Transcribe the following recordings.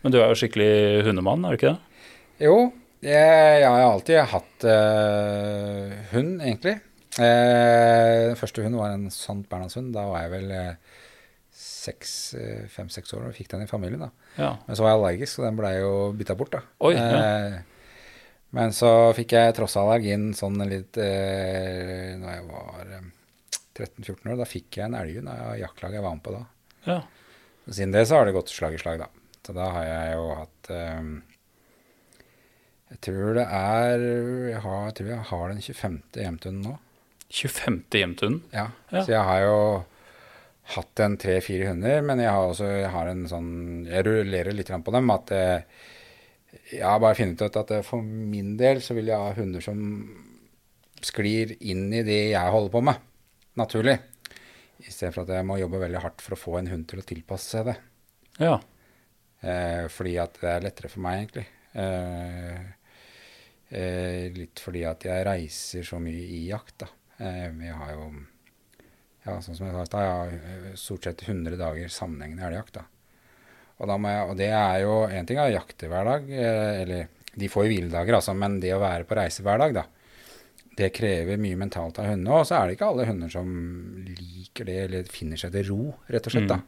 Men du er jo skikkelig hundemann, er du ikke det? Jo, jeg, jeg har alltid hatt uh, hund, egentlig. Uh, den første hunden var en sant bernhardshund. Da var jeg vel fem-seks år og fikk den i familien. da. Ja. Men så var jeg allergisk, så den blei jo bytta bort. da. Oi, ja. Men så fikk jeg tross allergien sånn litt eh, når jeg var 13-14 år. Da fikk jeg en elghund av jaktlaget jeg var med på da. Ja. Siden det så har det gått slag i slag, da. Så da har jeg jo hatt um, Jeg tror det er Jeg, har, jeg tror jeg har den 25. hjemtunnen nå. 25. hjemtunnen? Ja. Ja. Så jeg har jo hatt en tre-fire hunder, men jeg har også jeg har en sånn Jeg rullerer litt på dem. At eh, jeg har bare funnet ut at eh, for min del så vil jeg ha hunder som sklir inn i det jeg holder på med, naturlig. I stedet for at jeg må jobbe veldig hardt for å få en hund til å tilpasse seg det. Ja. Eh, fordi at det er lettere for meg, egentlig. Eh, eh, litt fordi at jeg reiser så mye i jakt, da. Eh, vi har jo ja, sånn som jeg sa jeg har eh, stort sett 100 dager sammenhengende elgjakt. da. Og, da og det er jo én ting å jakte hver dag, eh, eller de får jo hviledager, altså, men det å være på reise hver dag, da, det krever mye mentalt av hundene. Og så er det ikke alle hunder som liker det, eller finner seg til ro, rett og slett. da.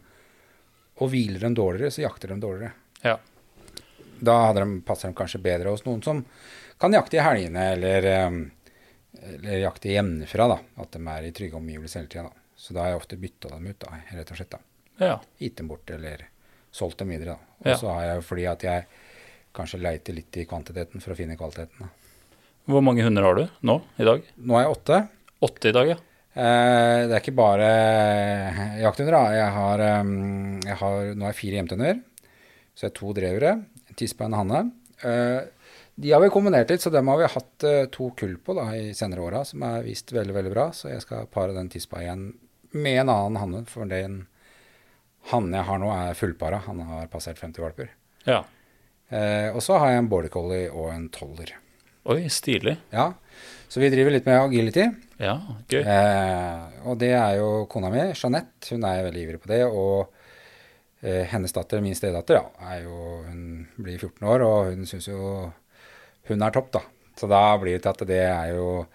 Og hviler de dårligere, så jakter de dårligere. Ja. Da de, passer de kanskje bedre hos noen som kan jakte i helgene, eller, eh, eller jakte hjemmefra. da, At de er i trygge omgivelser hele tida. Så da har jeg ofte bytta dem ut, da, rett og slett. da. ja. Gitt dem bort, eller solgt dem videre. da. Og Ja. så har jeg fordi at jeg kanskje leiter litt i kvantiteten for å finne kvaliteten. da. Hvor mange hunder har du nå i dag? Nå er jeg åtte. Åtte i dag, ja. Eh, det er ikke bare jakthunder. da. Jeg har, eh, jeg har, nå har jeg fire hjemtehunder. Så jeg har to drevere, en tispe og en hanne. Eh, de har vi kombinert litt, så dem har vi hatt eh, to kull på da, i senere åra, som er vist veldig veldig bra. Så jeg skal pare den tispa igjen med en annen hanne. For den hannen jeg har nå, er fullpara. Han har passert 50 valper. Ja. Eh, og så har jeg en border collie og en toller. Oi, stilig. Ja, Så vi driver litt med agility. Ja, gøy. Eh, og det er jo kona mi, Jeanette. Hun er veldig ivrig på det. Og eh, hennes datter, min stedatter, ja, er jo, hun blir 14 år, og hun syns jo hun er topp, da. Så da blir det til at det er jo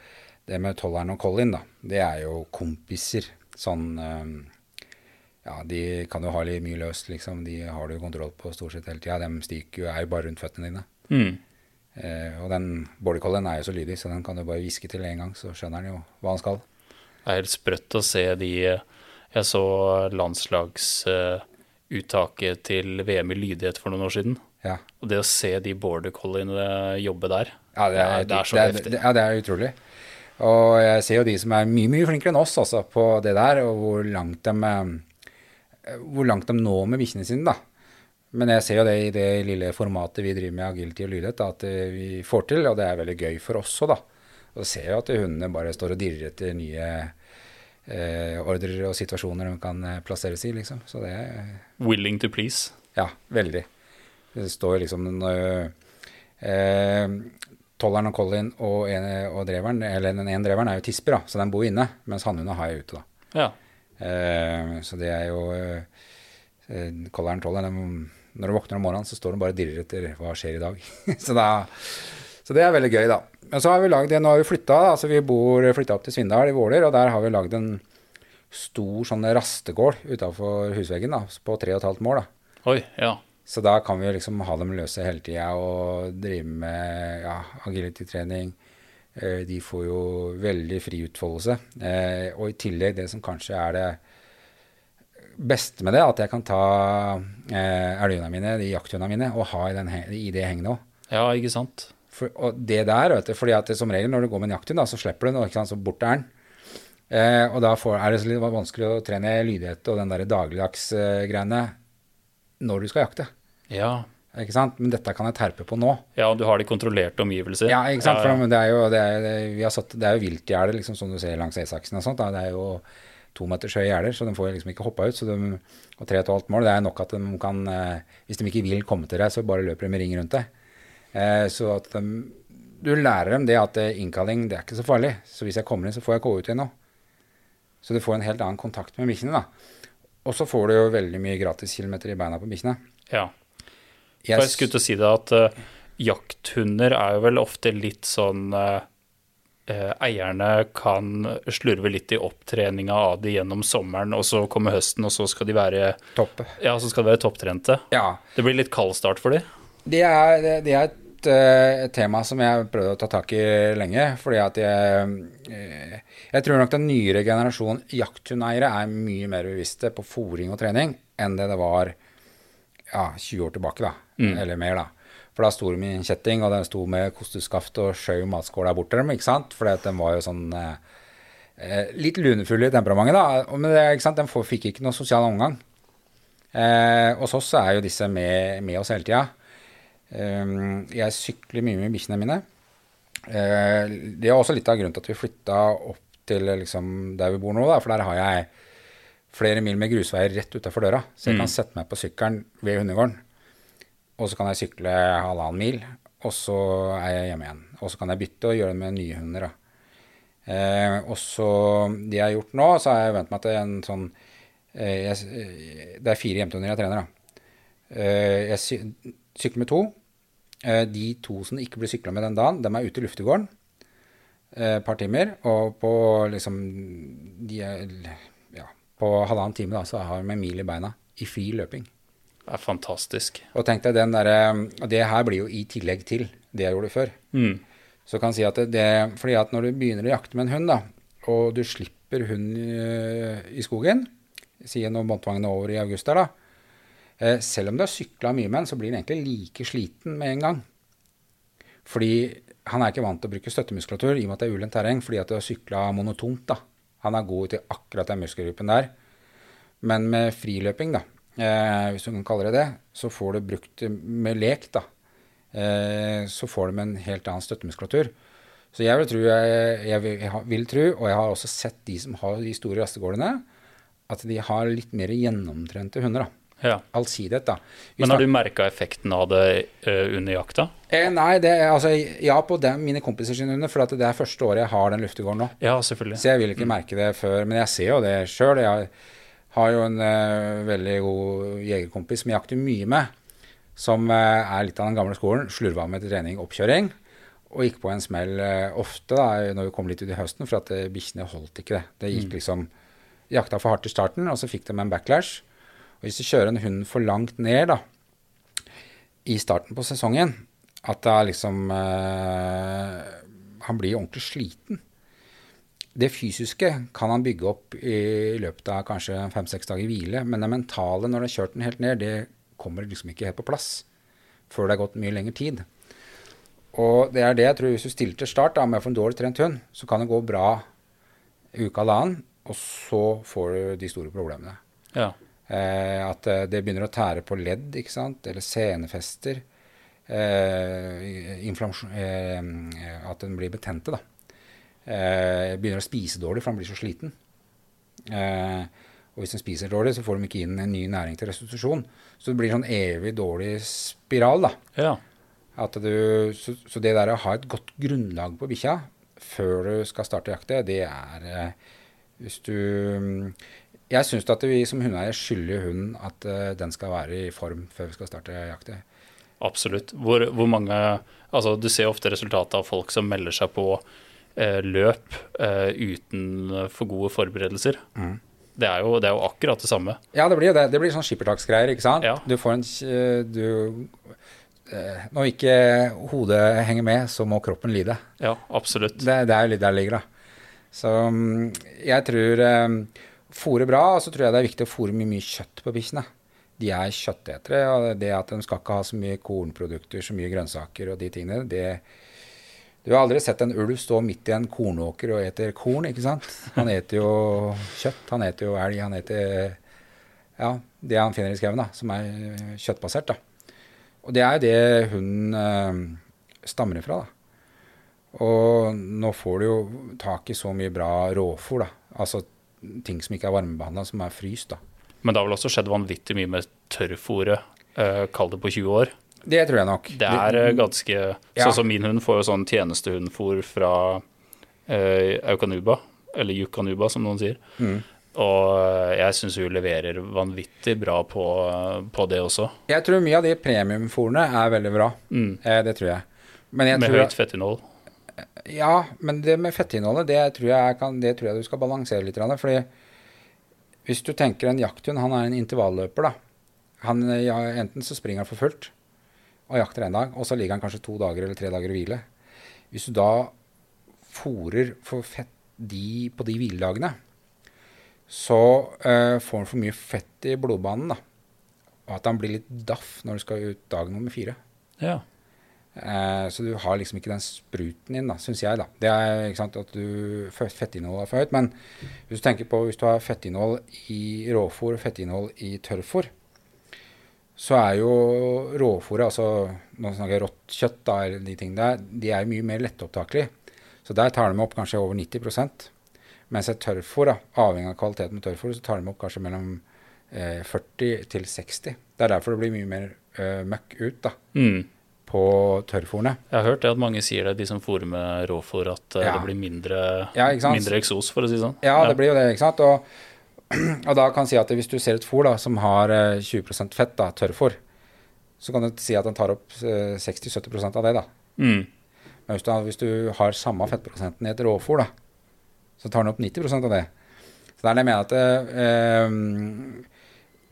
Det med tolleren og Colin, da, det er jo kompiser. Sånn eh, Ja, de kan jo ha litt mye løst, liksom. De har du kontroll på stort sett hele tida. De stikker jo, er jo bare rundt føttene dine. Mm. Eh, og den border collien er jo så lydig, så den kan du bare hviske til en gang, så skjønner han jo hva han skal. Det er helt sprøtt å se de Jeg så landslagsuttaket til VM i lydighet for noen år siden. Ja. Og det å se de border colliene jobbe der, Ja, det er, det er så det er, heftig. det, ja, det er utrolig. Og jeg ser jo de som er mye, mye flinkere enn oss altså, på det der, og hvor langt de, eh, hvor langt de når med bikkjene sine, da. Men jeg ser jo det i det lille formatet vi driver med agility og lydighet, at eh, vi får til, og det er veldig gøy for oss òg, da. Og så ser jeg at hundene bare står og dirrer etter nye eh, ordrer og situasjoner de kan eh, plasseres i, liksom. Så det er willing to please. ja, veldig. Det står liksom når, eh, Tolleren og Colin og, en, og dreveren, eller den ene dreveren er jo tisper, da, så den bor inne, mens hannhunda har jeg ute. da. Ja. Eh, så det er jo eh, Colleren og tolleren, når du våkner om morgenen, så står du bare og dirrer etter hva skjer i dag. så, da, så det er veldig gøy, da. Men så har vi lagd nå har vi flytta, altså vi bor flytta opp til Svindal i Våler, og der har vi lagd en stor sånn rastegård utafor husveggen da, på 3,5 mål. da. Oi, ja. Så da kan vi liksom ha dem løse hele tida og drive med ja, agility-trening. Eh, De får jo veldig fri utfoldelse. Eh, og i tillegg det som kanskje er det beste med det, er at jeg kan ta eh, elghundene mine, de jakthundene mine, og ha i, den, i det henget òg. Ja, ikke sant. For, og det der, vet du, fordi at det, som regel når du går med en jakthund, da, så slipper du den, og så bort er den. Eh, og da får, er det så litt vanskelig å trene lydighet og den der dagligdagsgreiene eh, når du skal jakte. Ja. Ikke sant? Men dette kan jeg terpe på nå. ja, og du har de kontrollerte omgivelser. Ja, ikke sant? Ja, For det er jo, det er, det, vi har satt, det er jo viltgjerde, liksom, som du ser langs E6-en og sånt. Da. Det er jo to meters høye gjerder, så de får liksom ikke hoppa ut. Så de, og tre og et halvt mål, det er nok at de kan eh, Hvis de ikke vil komme til deg, så bare løper de med ring rundt deg. Eh, så at de, du lærer dem det at eh, innkalling, det er ikke så farlig. Så hvis jeg kommer inn, så får jeg gå ut igjen nå. Så du får en helt annen kontakt med bikkjene, da. Og så får du jo veldig mye gratiskilometer i beina på bikkjene. ja. For jeg skulle til å si det at uh, jakthunder er jo vel ofte litt sånn eh, Eierne kan slurve litt i opptreninga av de gjennom sommeren, og så kommer høsten, og så skal de være Topp. Ja, så skal de være topptrente. Ja. Det blir litt kald start for de. Det er, det, er et, eh, et tema som jeg prøvde å ta tak i lenge. Fordi at jeg eh, Jeg tror nok den nyere generasjonen jakthundeiere er mye mer bevisste på fòring og trening enn det det var ja, 20 år tilbake, da. Eller mer, da. For da sto de i en kjetting, og den sto med kosteskaft og skjøv matskål der borte. ikke sant. For den var jo sånn eh, eh, litt lunefull i temperamentet, da. Men det, ikke sant? den fikk ikke noe sosial omgang. Eh, hos oss er jo disse med, med oss hele tida. Um, jeg sykler mye med bikkjene mine. Uh, det er også litt av grunnen til at vi flytta opp til liksom, der vi bor nå, da, for der har jeg flere mil med grusveier rett utafor døra. Så jeg kan sette meg på sykkelen ved hundegården, og så kan jeg sykle halvannen mil, og så er jeg hjemme igjen. Og så kan jeg bytte og gjøre det med nye hunder. Eh, og så det jeg har gjort nå, så har jeg vent meg til en sånn eh, jeg, eh, Det er fire jentehunder jeg trener, da. Eh, jeg sy sykler med to. Eh, de to som ikke blir sykla med den dagen, dem er ute i luftegården eh, et par timer. Og på liksom de er, ja, På halvannen time da, så har de en mil i beina i fri løping. Er fantastisk. Og tenk deg den derre det her blir jo i tillegg til det jeg gjorde før. Mm. Så kan jeg si at det, det Fordi at når du begynner å jakte med en hund, da, og du slipper hund i, i skogen, si når båndtvangen er over i august der, da, eh, selv om du har sykla mye med den, så blir den egentlig like sliten med en gang. Fordi han er ikke vant til å bruke støttemuskulatur i og med at det er ulendt terreng, fordi at du har sykla monotont. da. Han er god til akkurat den muskelgruppen der. Men med friløping, da, eh, hvis du kan kalle det det, så får du brukt med lek, da. Eh, så får de en helt annen støttemuskulatur. Så jeg vil, tro, jeg, jeg, vil, jeg vil tro, og jeg har også sett de som har de store rastegårdene, at de har litt mer gjennomtrente hunder. da. Ja. Allsidighet, da. Vi Men har du merka effekten av det uh, under jakta? eh, Nei, det er, altså, ja på dem, mine kompiser sine hunder, for at det er første året jeg har den luftegården nå. Ja, selvfølgelig. Så jeg vil ikke merke det før. Men jeg ser jo det sjøl. Jeg har jo en uh, veldig god jegerkompis som jeg jakter mye med, som uh, er litt av den gamle skolen. Slurva med til trening, oppkjøring. Og gikk på en smell uh, ofte da, når vi kom litt ut i høsten, for at uh, bikkjene holdt ikke det. Det gikk liksom Jakta for hardt i starten, og så fikk de en backlash. Og hvis du kjører en hund for langt ned da, i starten på sesongen, at da liksom Han blir ordentlig sliten. Det fysiske kan han bygge opp i løpet av kanskje fem-seks dager hvile, men det mentale når du har kjørt den helt ned, det kommer liksom ikke helt på plass før det har gått mye lengre tid. Og det er det jeg tror hvis du stiller til start da, med for en dårlig trent hund, så kan det gå bra uka halvannen, og så får du de store problemene. Ja. Eh, at eh, det begynner å tære på ledd, ikke sant, eller senefester. Eh, eh, at den blir betente, da. Eh, begynner å spise dårlig, for han blir så sliten. Eh, og hvis han spiser dårlig, så får de ikke inn en ny næring til restitusjon. Så det blir sånn evig dårlig spiral, da. ja. At du, så, så det der å ha et godt grunnlag på bikkja før du skal starte jakte, det er eh, Hvis du mm, Jeg syns at vi som hundeeier skylder hunden at den skal være i form før vi skal starte jakte. Absolutt. Hvor, hvor mange Altså, du ser ofte resultatet av folk som melder seg på løp eh, uten for gode forberedelser. Det, er jo, det er jo akkurat det samme. Ja, det blir jo det. Det blir sånn skippertaksgreier, ikke sant? Ja. Du får en du, eh, Når ikke hodet henger med, så må kroppen lide. Ja, absolutt. Det, det er jo litt der det ligger, da. Så mm, jeg tror um, Fôre bra, og så tror jeg det er viktig å fôre mye, mye kjøtt på bikkjene. De er kjøttetere, og det at de skal ikke ha så mye kornprodukter, så mye grønnsaker og de tingene, det Du har aldri sett en ulv stå midt i en kornåker og eter korn, ikke sant? Han eter jo kjøtt, han eter jo elg, han eter ja, det han finner i skauen, som er kjøttbasert. da. Og det er jo det hunden eh, stammer ifra. da. Og nå får du jo tak i så mye bra råfôr, da. Altså ting som ikke er varmebehandla, som er fryst, da. Men det har vel også skjedd vanvittig mye med tørrfôret, eh, kall det på 20 år. Det tror jeg nok. Det er eh, ganske Ja. Sånn som min hund får jo sånn tjenestehundfôr fra eh, Aukanuba, eller Yukanuba som noen sier. Mm. Og eh, jeg syns hun leverer vanvittig bra på, på det også. Jeg tror mye av de premiumfòrene er veldig bra. Mm. Eh, det tror jeg. Men jeg Med tror høyt fettinnhold. Ja, men det med fettinnholdet, det tror jeg, kan, det tror jeg du skal balansere litt. Fordi hvis du tenker en jakthund, han er en intervalløper, da. Han, ja, enten så springer han for fullt og jakter en dag, og så ligger han kanskje to dager eller tre dager og hvile. Hvis du da fòrer for fett de, på de hviledagene, så eh, får han for mye fett i blodbanen, da. Og at han blir litt daff når du skal ut dag nummer fire. Ja. Eh, så du har liksom ikke den spruten da, syns jeg. da. Det er ikke sant, at du Fettinnholdet er for høyt. Men hvis du tenker på hvis du har fettinnhold i råfôr og fettinnhold i tørrfôr, så er jo råfòret, altså nå snakker jeg rått kjøtt, da, eller de tingene der, de er mye mer lettopptakelige. Så der tar de opp kanskje over 90 Mens et tørrfôr, avhengig av kvaliteten på tørrfôret, så tar de opp kanskje mellom eh, 40 til 60. Det er derfor det blir mye mer eh, møkk ut da, Mm. på tørrfòrene. Jeg har hørt det at mange sier det, de som fòrer med råfôr, at eh, Ja. det blir mindre, Ja, mindre eksos, for å si det sånn. Ja, det blir jo det, ikke sant. Og, og da kan si at hvis du ser et fôr da, som har eh, 20% fett, da, tørrfôr, så kan du si at den tar opp eh, 60-70% av det. da. Mm. Men hvis du, hvis du har samme fettprosenten i et råfôr, da, så tar den opp 90% av det. Så er det jeg mener at eh,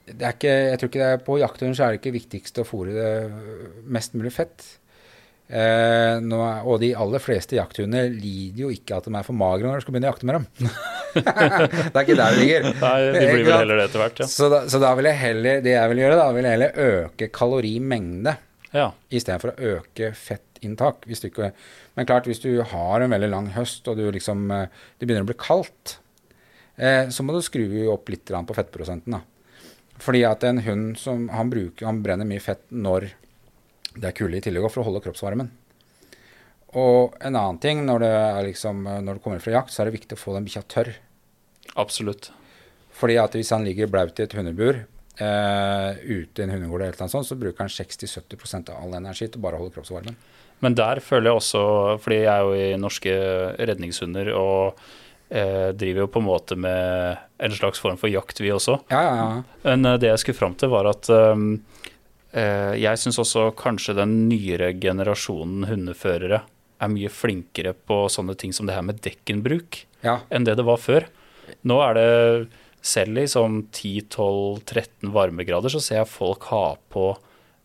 det er ikke, Jeg tror ikke det er på jakthunder så er det ikke viktigst å fôre det mest mulig fett. Eh, nå, er- og de aller fleste jakthunder lider jo ikke at de er for magre når du skal begynne å jakte med dem. det er ikke der det ligger. Nei, de blir vel heller det etter hvert, ja. Så, da, så da vil jeg heller, det jeg vil gjøre, da vil jeg heller øke kalorimengde ja. istedenfor å øke fettinntak. Ikke, men klart, hvis du har en veldig lang høst, og du liksom, eh, det begynner å bli kaldt, eh, så må du skru opp litt på fettprosenten. da. Fordi at en hund som han bruker, han brenner mye fett når det er kulde i tillegg, for å holde kroppsvarmen. Og en annen ting, når det, liksom, når det kommer fra jakt, så er det viktig å få den bikkja tørr. Absolutt. Fordi at hvis han ligger blaut i et hundebur eh, ute i en hundegård, eller noe sånt, så bruker han 60-70% av all energi til bare å holde kroppsvarmen. Men der føler jeg også, fordi jeg er jo i norske redningshunder og eh, driver jo på en måte med en slags form for jakt, vi også. Ja, ja, ja. Men eh, det jeg skulle fram til, var at um, eh, jeg syns også kanskje den nyere generasjonen hundeførere er mye flinkere på sånne ting som det her med dekkenbruk ja. enn det det var før. Nå er det selv i sånn 10-12-13 varmegrader så ser jeg folk ha på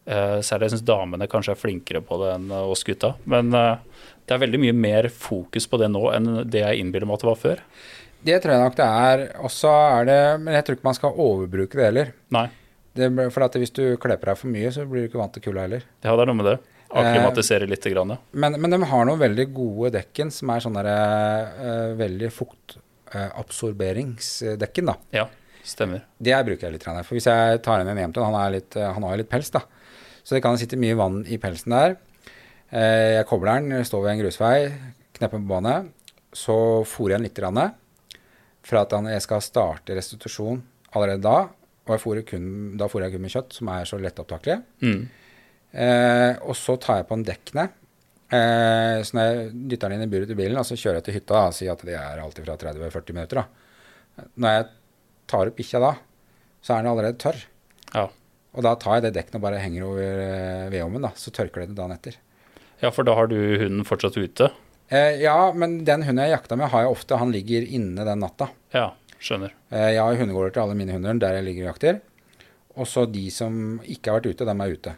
Uh, Særlig jeg syns damene kanskje er flinkere på det enn eh, oss gutta. Men uh, det er veldig mye mer fokus på det nå enn det jeg innbiller meg at det var før. Det tror jeg nok det er. Også er det Men jeg tror ikke man skal overbruke det heller. Nei. Det, for at hvis du kler på deg for mye, så blir du ikke vant til kulda heller. Ja, det er noe med det. Akklimatisere litt, grann, ja. Men, men de har noen veldig gode dekken som er sånne veldig fuktabsorberingsdekken, da. Ja, stemmer. Det bruker jeg litt. For hvis jeg tar inn en hjem til han, litt, eh, han har jo litt pels, da. Så det kan sitte mye vann i pelsen der. Eh, Jeg kobler den, står ved en grusvei, knepper på banen. Så fôrer jeg den litt grann, for at jeg skal starte restitusjon allerede da. Og jeg fôrer kun, da fôrer jeg kun med kjøtt, som er så lettopptakelig. Mm. Eh, og så tar jeg på en dekkene. Eh, så når jeg dytter den inn i buret til bilen, og så kjører jeg til hytta, og sier at det er alltid fra 30-40 minutter, da. Når jeg tar opp bikkja da, så er den allerede tørr. Ja. Og da tar jeg det dekket og bare henger over eh, vedovnen, da. Så tørker det den dagen etter. ja, for da har du hunden fortsatt ute? Eh, ja, men den hunden jeg jakta med, har jeg ofte. Han ligger inne den natta. Ja, skjønner. Eh, jeg har hundegårder til alle mine hunder der jeg ligger og jakter. Og så de som ikke har vært ute, dem er ute.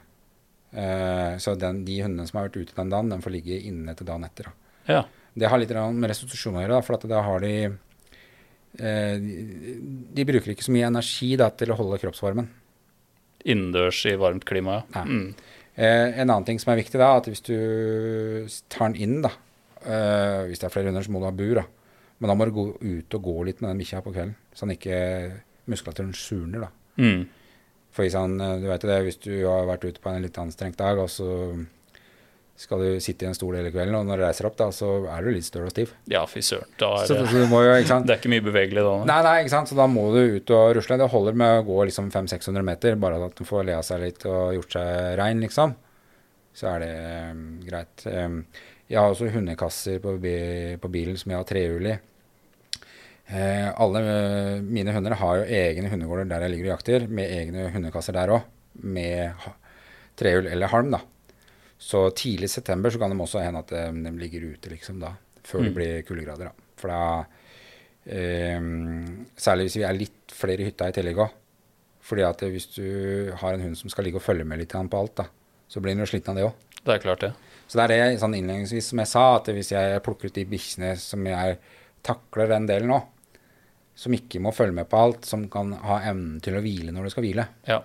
Eh, så den, de hundene som har vært ute den dagen, de får ligge inne til dagen etter. Da. Ja. Det har litt med restitusjon å gjøre, da, for at da har de eh, de, de bruker ikke så mye energi da, til å holde kroppsvarmen. Innendørs i varmt klima, ja. Mm. Eh, en annen ting som er viktig, da, at hvis du tar den inn, da Hvis det er flere hunder, så må du ha bur. da. Men da må du gå ut og gå litt med den bikkja på kvelden, så han ikke muskulaturen surner. da. Mm. For hvis eh, du vet det, hvis du har vært ute på en litt anstrengt dag, og så skal du sitte i en stol hele kvelden, og når du reiser opp, da, så er du litt støl og stiv. Ja, fy søren. Er Så, det så du må jo? Det er ikke mye bevegelig da. Nei, nei, ikke sant? Så da må du ut og rusle. Det holder med å gå liksom 500-600 meter, bare at du får le av seg litt og gjort seg rein, liksom. Så er det um, greit. Um, jeg har også hundekasser på, bi på bilen som jeg har trehjul i. Eh, alle eh, mine hunder har jo egne hundegårder der jeg ligger og jakter, med egne hundekasser der òg, med trehjul eller halm, da. Så tidlig i september så kan de også hende at de, de ligger ute, liksom, da. Før det Mm. blir kuldegrader, da. For da eh, Særlig hvis vi er litt flere i hytta i tillegg òg. Fordi at hvis du har en hund som skal ligge og følge med litt på alt, da, så blir den jo sliten av det òg. Det er klart, det. Så det er det sånn innledningsvis som jeg sa, at hvis jeg plukker ut de bikkjene som jeg takler den delen nå, som ikke må følge med på alt, som kan ha evnen til å hvile når du skal hvile. Ja.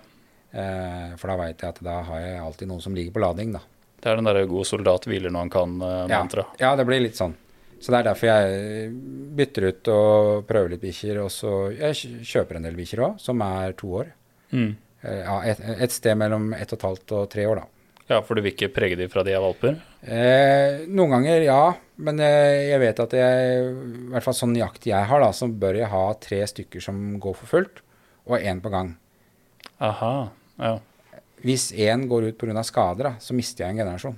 Eh, for da veit jeg at da har jeg alltid noen som ligger på lading, da. Det er den derre 'god soldat hviler når han kan'-mantra. Ja, ja, det blir litt sånn. Så det er derfor jeg bytter ut og prøver litt bikkjer. Og så jeg kjøper en del bikkjer òg, som er to år. Mm. Eh, ja, et, et sted mellom ett og et halvt og tre år, da. Ja, for du vil ikke prege dem fra de er valper? Eh, noen ganger ja, men eh, jeg vet at jeg, i hvert fall sånn jakt jeg har, da, så bør jeg ha tre stykker som går for fullt, og én på gang. Aha. Ja. Hvis én går ut pga. skader, da, så mister jeg en generasjon.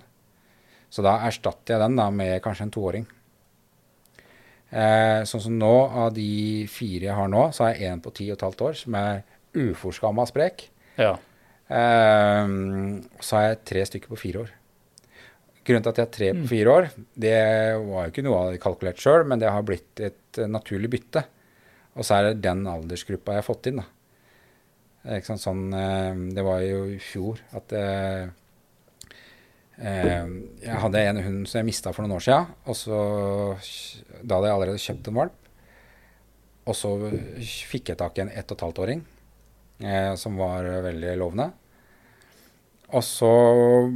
Så da erstatter jeg den da med kanskje en toåring. Eh, sånn som nå, av de fire jeg har nå, så har jeg én på ti og et halvt år som er uforskamma sprek. ja. Eh, så har jeg tre stykker på fire år. Grunnen til at jeg har tre på fire år, det var jo ikke noe jeg hadde kalkulert sjøl, men det har blitt et eh, naturlig bytte. Og så er det den aldersgruppa jeg har fått inn, da. Sant, sånn, eh, det var jo i fjor at eh, eh, Jeg hadde en hund som jeg mista for noen år sia, og så Da hadde jeg allerede kjøpt en valp. Og så fikk jeg tak i en ett og et halvt åring eh, som var veldig lovende. Og så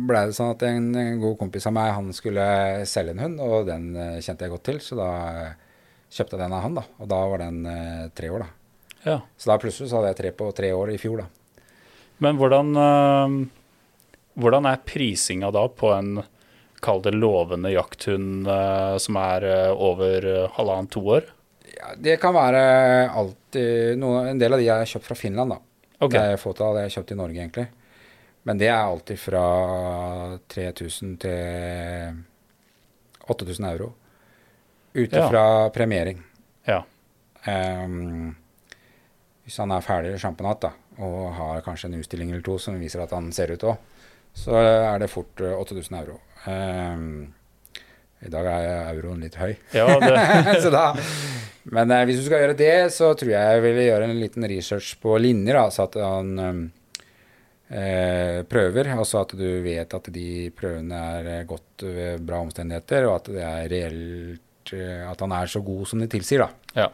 blei det sånn at en, en god kompis av meg han skulle selge en hund, og den eh, kjente jeg godt til, så da eh, kjøpte jeg den av han. da, Og da var den eh, tre år, da. ja. Så da plutselig så hadde jeg tre på tre år i fjor, da. Men hvordan, øh, hvordan er prisinga da på en Kall det lovende jakthund øh, som er over øh, halvannet-to år? Ja, det kan være alltid noe, En del av de jeg har kjøpt fra Finland, da. Ok. Det er det jeg har kjøpt i Norge, egentlig. Men det er alltid fra 3000 til 8000 euro. Ute Ja. fra premiering. Ja. Um, hvis han er ferdig sjamponatt da, og har kanskje en utstilling eller to som viser at han ser ut òg, så er det fort eh, 8000 euro. Ehm, I dag er euroen litt høy. ja det, så da, men eh, hvis du skal gjøre det, så tror jeg jeg ville gjøre en liten research på linjer. Altså så at han ehm, eh, prøver, så at du vet at de prøvene er godt ved bra omstendigheter, og at det er reelt eh, At han er så god som de tilsier. da. ja.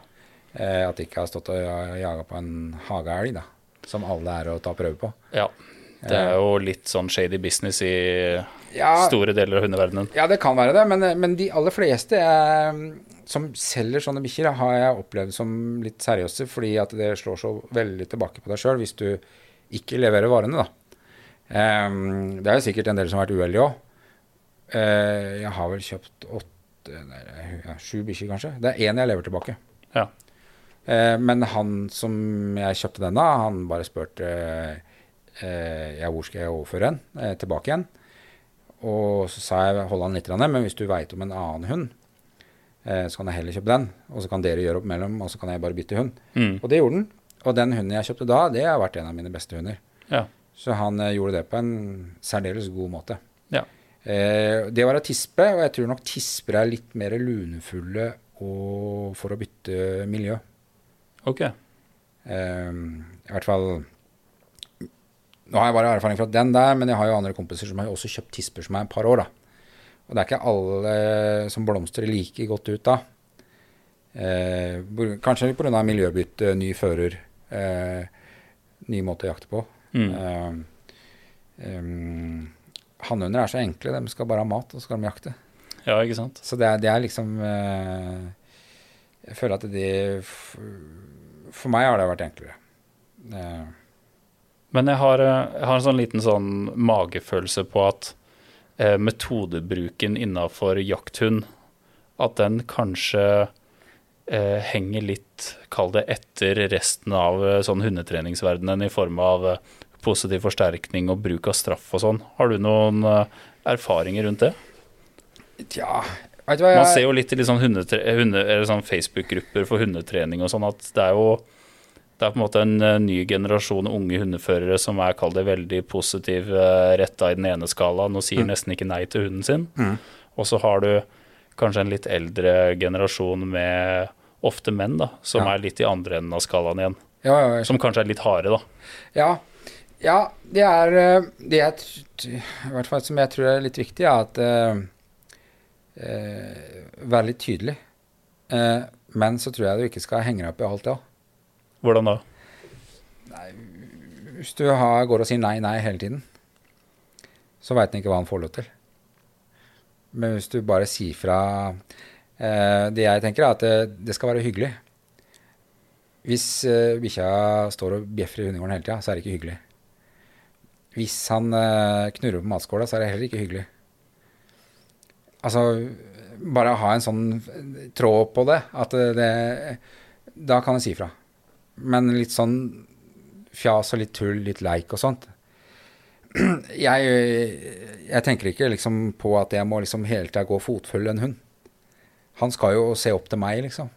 Eh, at de ikke har stått og ja- jaga på en hageelg, da. Som alle er å ta prøve på. ja. Det er jo litt sånn shady business i Ja, store deler av hundeverdenen. ja det kan være det, men, men de aller fleste er, som selger sånne bikkjer, har jeg opplevd som litt seriøse, fordi at det slår så veldig tilbake på deg sjøl hvis du ikke leverer varene, da. Um, det er jo sikkert en del som har vært uheldige òg. jeg har vel kjøpt åtte nei, ja, Sju bikkjer, kanskje. Det er én jeg lever tilbake. Ja. Uh, men han som jeg kjøpte den av, han bare spurte eh, ja, hvor skal jeg overføre den eh, tilbake igjen. Og så sa jeg hold han litt, men hvis du veit om en annen hund, eh, så kan jeg heller kjøpe den. Og så kan dere gjøre opp mellom, og så kan jeg bare bytte hund. Mm. Og det gjorde han. Og den hunden jeg kjøpte da, det har vært en av mine beste hunder. Ja. Så han eh, gjorde det på en særdeles god måte. Ja. Eh, det var å tispe, og jeg tror nok tisper er litt mer lunefulle og for å bytte miljø. Ok. Eh, I hvert fall Nå har jeg bare erfaring fra den der, men jeg har jo andre kompiser som har jo også kjøpt tisper som er et par år. da. Og det er ikke alle som blomstrer like godt ut da. Eh, kanskje pga. miljøbytte, ny fører, eh, ny måte å jakte på. Mm. Eh, um, Hannhunder er så enkle, de skal bare ha mat, og så skal de jakte. Ja, ikke sant. Så det er, det er liksom eh, Jeg føler at det For meg har det vært enklere. Eh, Men jeg har, eh, jeg har en sånn liten sånn magefølelse på at eh, metodebruken innafor jakthund, at den kanskje eh, henger litt, kall det, etter resten av eh, sånn hundetreningsverdenen i form av eh, positiv forsterkning og bruk av straff og sånn. Har du noen erfaringer rundt det? Tja, Man ser jo litt i litt sånn, hunde, sånn Facebook-grupper for hundetrening og sånn at det er jo det er på en måte en eh, ny generasjon unge hundeførere som er kall det veldig positiv uh, retta i den ene skalaen og Mm. sier nesten ikke nei til hunden sin. Og så har du kanskje en litt eldre generasjon med ofte menn, da, som Ja. er litt i andre enden av skalaen igjen. ja, ja, Som kanskje er litt harde, da. Ja, ja det er eh, det jeg, i hvert fall som jeg tror er litt viktig, er at uh, eh, Være litt tydelig. Uh, men så tror jeg du ikke skal henge deg opp i alt det òg. Hvordan da? Hvis du har, går og sier nei, nei hele tiden, så veit en ikke hva han får lov til. Men hvis du bare sier fra eh, Det jeg tenker, er at det, det skal være hyggelig. Hvis eh, bikkja står og bjeffer i hundegården hele tida, så er det ikke hyggelig. Hvis han eh, knurrer på matskåla, så er det heller ikke hyggelig. Altså Bare ha en sånn tråd på det, at det, det Da kan en si fra. Men litt sånn fjas og litt tull, litt leik og sånt. Jeg, jeg tenker ikke liksom på at jeg må liksom hele tida gå fotfull en hund. Han skal jo se opp til meg, liksom.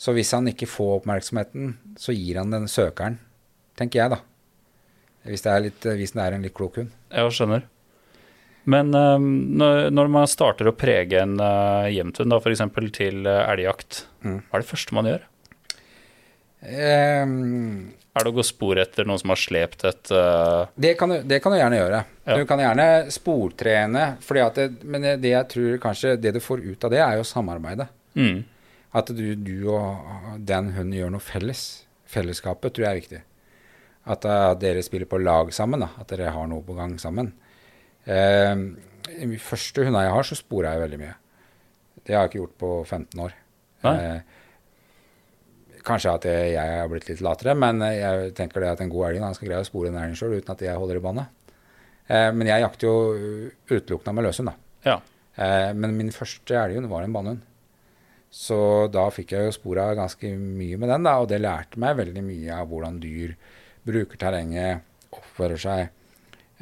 Så hvis han ikke får oppmerksomheten, så gir han den søkeren, tenker jeg, da. Hvis det er, litt, hvis det er en litt klok hund. Jeg skjønner. Men eh, når, når man starter å prege en uh, jevnthund, f.eks. til uh, elgjakt, Mm. hva er det første man gjør? Ehm, Er det å gå spor etter noen som har slept et uh... Det kan, du, det kan du gjerne gjøre. Ja. Du kan gjerne sportrene. Fordi at det, men det, jeg tror kanskje det du får ut av det, er jo samarbeidet. mm, At du, du og den hunden gjør noe felles. Fellesskapet tror jeg er viktig. At uh, dere spiller på lag sammen. Da. At dere har noe på gang sammen. Uh, I første hundene jeg har, så sporer jeg veldig mye. Det har jeg ikke gjort på 15 år. Nei. Eh, kanskje at jeg, jeg har blitt litt latere, men jeg tenker det at en god elg skal greie å spore en elg sjøl uten at jeg holder i båndet. Eh, men jeg jakter jo utelukkende med løshund, da. Ja. Eh, men min første elghund var en bannhund. Så da fikk jeg jo spora ganske mye med den, da, og det lærte meg veldig mye av hvordan dyr bruker terrenget, oppfører seg,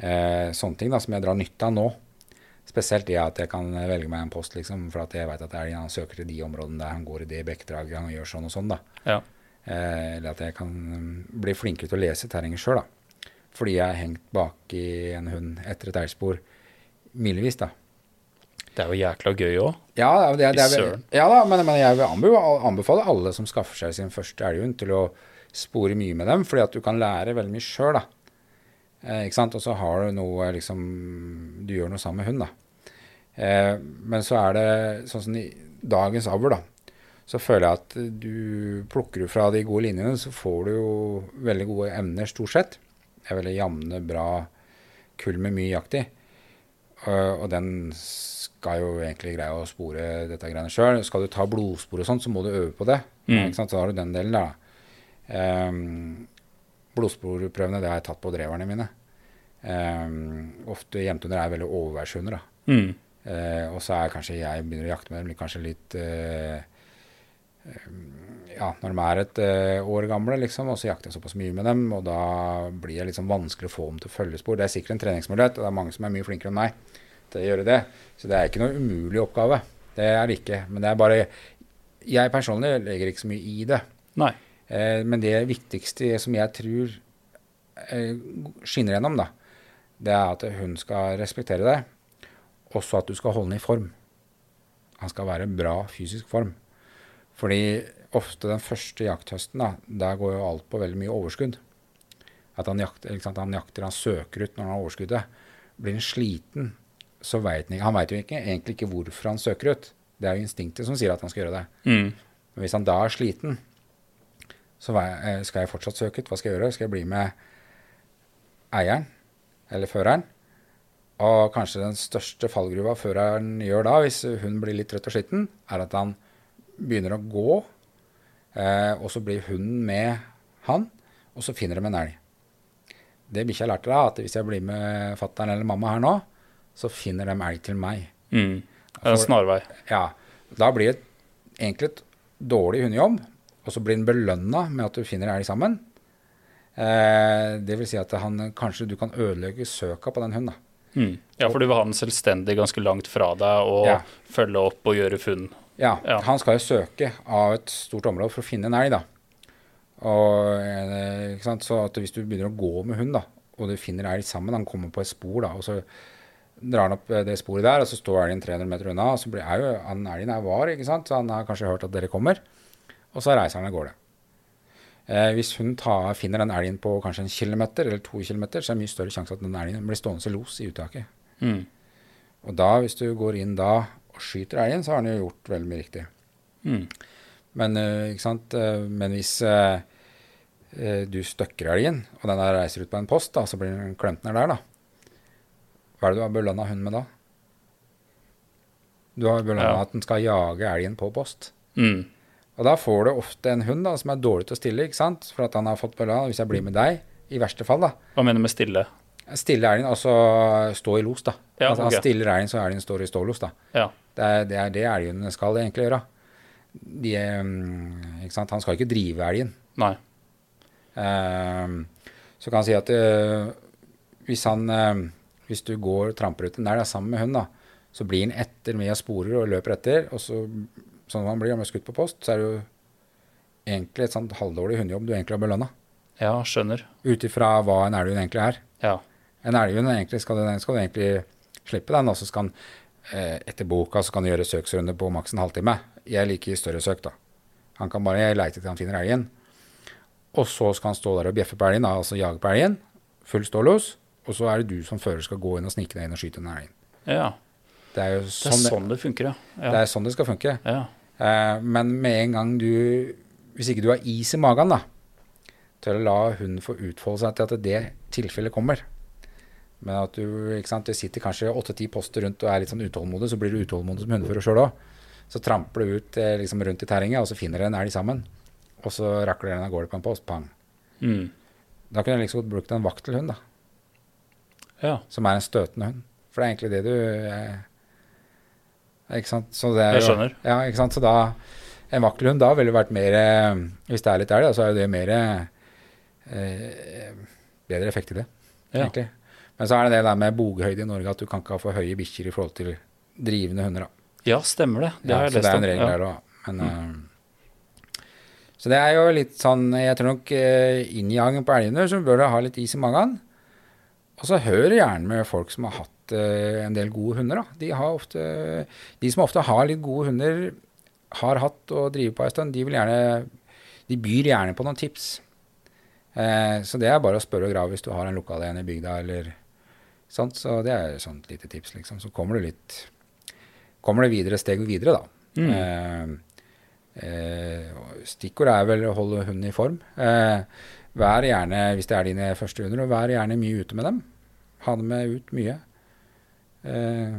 eh, sånne ting da, som jeg drar nytte av nå. Spesielt det at jeg kan velge meg en post, liksom, for at jeg vet at elgen han søker til de områdene der han går i det bekkdraget, han gjør sånn og sånn. da. ja. Eh, eller at jeg kan bli flinkere til å lese terrenget sjøl, da. Fordi jeg har hengt bak i en hund etter et elgspor milevis, da. Det er jo jækla gøy òg. Ja, det, er- det, er, ja da, men, men jeg vil anbefale alle som skaffer seg sin første elghund, til å spore mye med dem, fordi at du kan lære veldig mye sjøl, da. Eh, ikke sant? Og så har du noe liksom Du gjør noe sammen med hund, da. Eh, men så er det sånn som i dagens avl, da. Så føler jeg at du plukker du fra de gode linjene, så får du jo veldig gode emner, stort sett. Det er veldig jevne, bra kull med mye jakt i. Og, og den skal jo egentlig greie å spore dette greiene sjøl. Skal du ta blodspor og sånn, så må du øve på det. Mm. Ikke sant? Så har du den delen da. Um, blodsporprøvene det har jeg tatt på dreverne mine. Um, ofte jentehunder er veldig overværshunder. Mm. Eh, og så er kanskje jeg begynner å jakte med dem kanskje litt eh, Ja, når de er et eh, år gamle, liksom, og så jakter jeg såpass mye med dem, og da blir det liksom vanskelig å få dem til følgespor. Det er sikkert en treningsmulighet, og det er mange som er mye flinkere enn meg til å gjøre det. Så det er ikke noe umulig oppgave. Det er det ikke. Men det er bare Jeg personlig legger ikke så mye i det. Nei. Eh, men det viktigste som jeg tror eh, skinner gjennom, da, det er at hun skal respektere deg, også at du skal holde den i form. Han skal være i bra fysisk form. Fordi ofte den første jakthøsten, da, der går jo alt på veldig mye overskudd. At han jakter, han jakter, han søker ut når han har overskuddet. Blir han sliten, så vet han ikke Han veit jo ikke, egentlig ikke hvorfor han søker ut. Det er jo instinktet som sier at han skal gjøre det. Mm. Men hvis han da er sliten, så eh, skal jeg fortsatt søke ut. Hva skal jeg gjøre? Skal jeg bli med eieren eller føreren? Og kanskje den største fallgruva føreren gjør da, hvis hun blir litt trøtt og sliten, er at han begynner å gå, eh, og så blir hunden med han, og så finner de en elg. Det bikkja lærte da, at hvis jeg blir med fattern eller mamma her nå, så finner de elg til meg. Mm. Det er en snarvei. Ja, da blir det egentlig et dårlig hundejobb, og så blir den belønna med at du finner elg sammen. Eh, det vil si at han, kanskje du kan ødelegge søka på den hunden. Mm. Ja, for du vil ha den selvstendig ganske langt fra deg og Ja. følge opp og gjøre funn. Ja, Ja. han skal jo søke av et stort område for å finne en elg, da. Og, eh? Så at hvis du begynner å gå med hund, da, og du finner elg sammen, han kommer på et spor, da, og så drar han opp eh, det sporet der, og så står elgen 300 meter unna, og så blir, er jo han elgen er var, ikke sant, så han har kanskje hørt at dere kommer, og så reiser han av gårde. Eh, hvis hun tar, finner den elgen på kanskje en kilometer eller to kilometer, så er det mye større sjanse at den elgen blir stående som los i uttaket. Mm. Og da, hvis du går inn da og skyter elgen, så har han jo gjort veldig mye riktig. Mm. Men, eh? Eh, Men hvis eh, du støkker elgen, og den der reiser ut på en post, da, så blir den klemt ned der, da. Hva er det du har belønna hunden med da? Du har belønna Ja. at den skal jage elgen på post. Mm. Og da får du ofte en hund da, som er dårlig til å stille, ikke sant? For at han har fått balla hvis jeg blir med deg, i verste fall, da. Hva mener du med stille? Stille elgen, altså stå i los, da. Ja, altså, ok. Han stiller elgen så elgen står i stålos, da. Ja. Det er det, er det elgene skal egentlig gjøre. De, eh, ikke sant? Han skal ikke drive elgen. Nei. Um, så kan han si at uh, hvis han uh, Hvis du går og tramper ut en elg sammen med hund, da, så blir han etter med og sporer og løper etter. Og så, sånn når man blir om er skutt på post, så er det jo egentlig et sånt halvdårlig hundejobb du egentlig har belønna. Ja, skjønner. Ut ifra hva en elghund egentlig er. Ja. En elghund egentlig skal, den skal du egentlig slippe den, og så skal han eh, etter boka så kan du gjøre søksrunde på maks en halvtime. Jeg liker større søk, da. Han kan bare leite til han finner elgen. Og så skal han stå der og bjeffe på elgen, da, altså jage på elgen. Full stålos. Og så er det du som fører skal gå inn og snike deg inn og skyte den elgen. ja. Det er jo Det sånn er det, sånn det funker, ja. det, er sånn det skal funke. ja. Eh, men med en gang du Hvis ikke du har is i magen, da, til å la hunden få utfolde seg til at det tilfellet kommer. Men at du ikke sant, det sitter kanskje åtte-ti poster rundt og er litt sånn utålmodig, så blir du utålmodig som hundefører sjøl òg. Så tramper du ut eh, liksom rundt i terrenget, og så finner du en elg sammen. Og så rakler den av gårde på en post. Pang. Mm. Da kunne jeg liksom godt brukt en vaktelhund, da. ja. Som er en støtende hund. For det er egentlig det du eh, Ikke sant. Så det er Jeg jo- skjønner. Ja, ikke sant. Så da En vakkelhund da ville vært mer eh, Hvis det er litt elg, så er jo det mer eh, Bedre effekt i det, Ja. egentlig. Men så er det det der med boghøyde i Norge, at du kan ikke ha for høye bikkjer i forhold til drivende hunder. da. ja, stemmer det. Det Ja, har jeg så det er om. en regel Ja. der òg. Mm. eh, Så det er jo litt sånn Jeg tror nok uh, innjaging på elgene så bør du ha litt is i magen. Og så hør gjerne med folk som har hatt uh, en del gode hunder. da. De, har ofte, de som ofte har litt gode hunder, har hatt og driver på en stund, de vil gjerne De byr gjerne på noen tips. Uh, så det er bare å spørre og grave hvis du har en lokal en i bygda eller sånt. Så det er et sånt lite tips, liksom. Så kommer du litt Kommer det videre steg videre, da. Mm. Uh, eh, stikkord er vel å holde hunden i form. Eh, vær gjerne, hvis det er dine første hunder, og vær gjerne mye ute med dem. Ha dem med ut mye. Eh,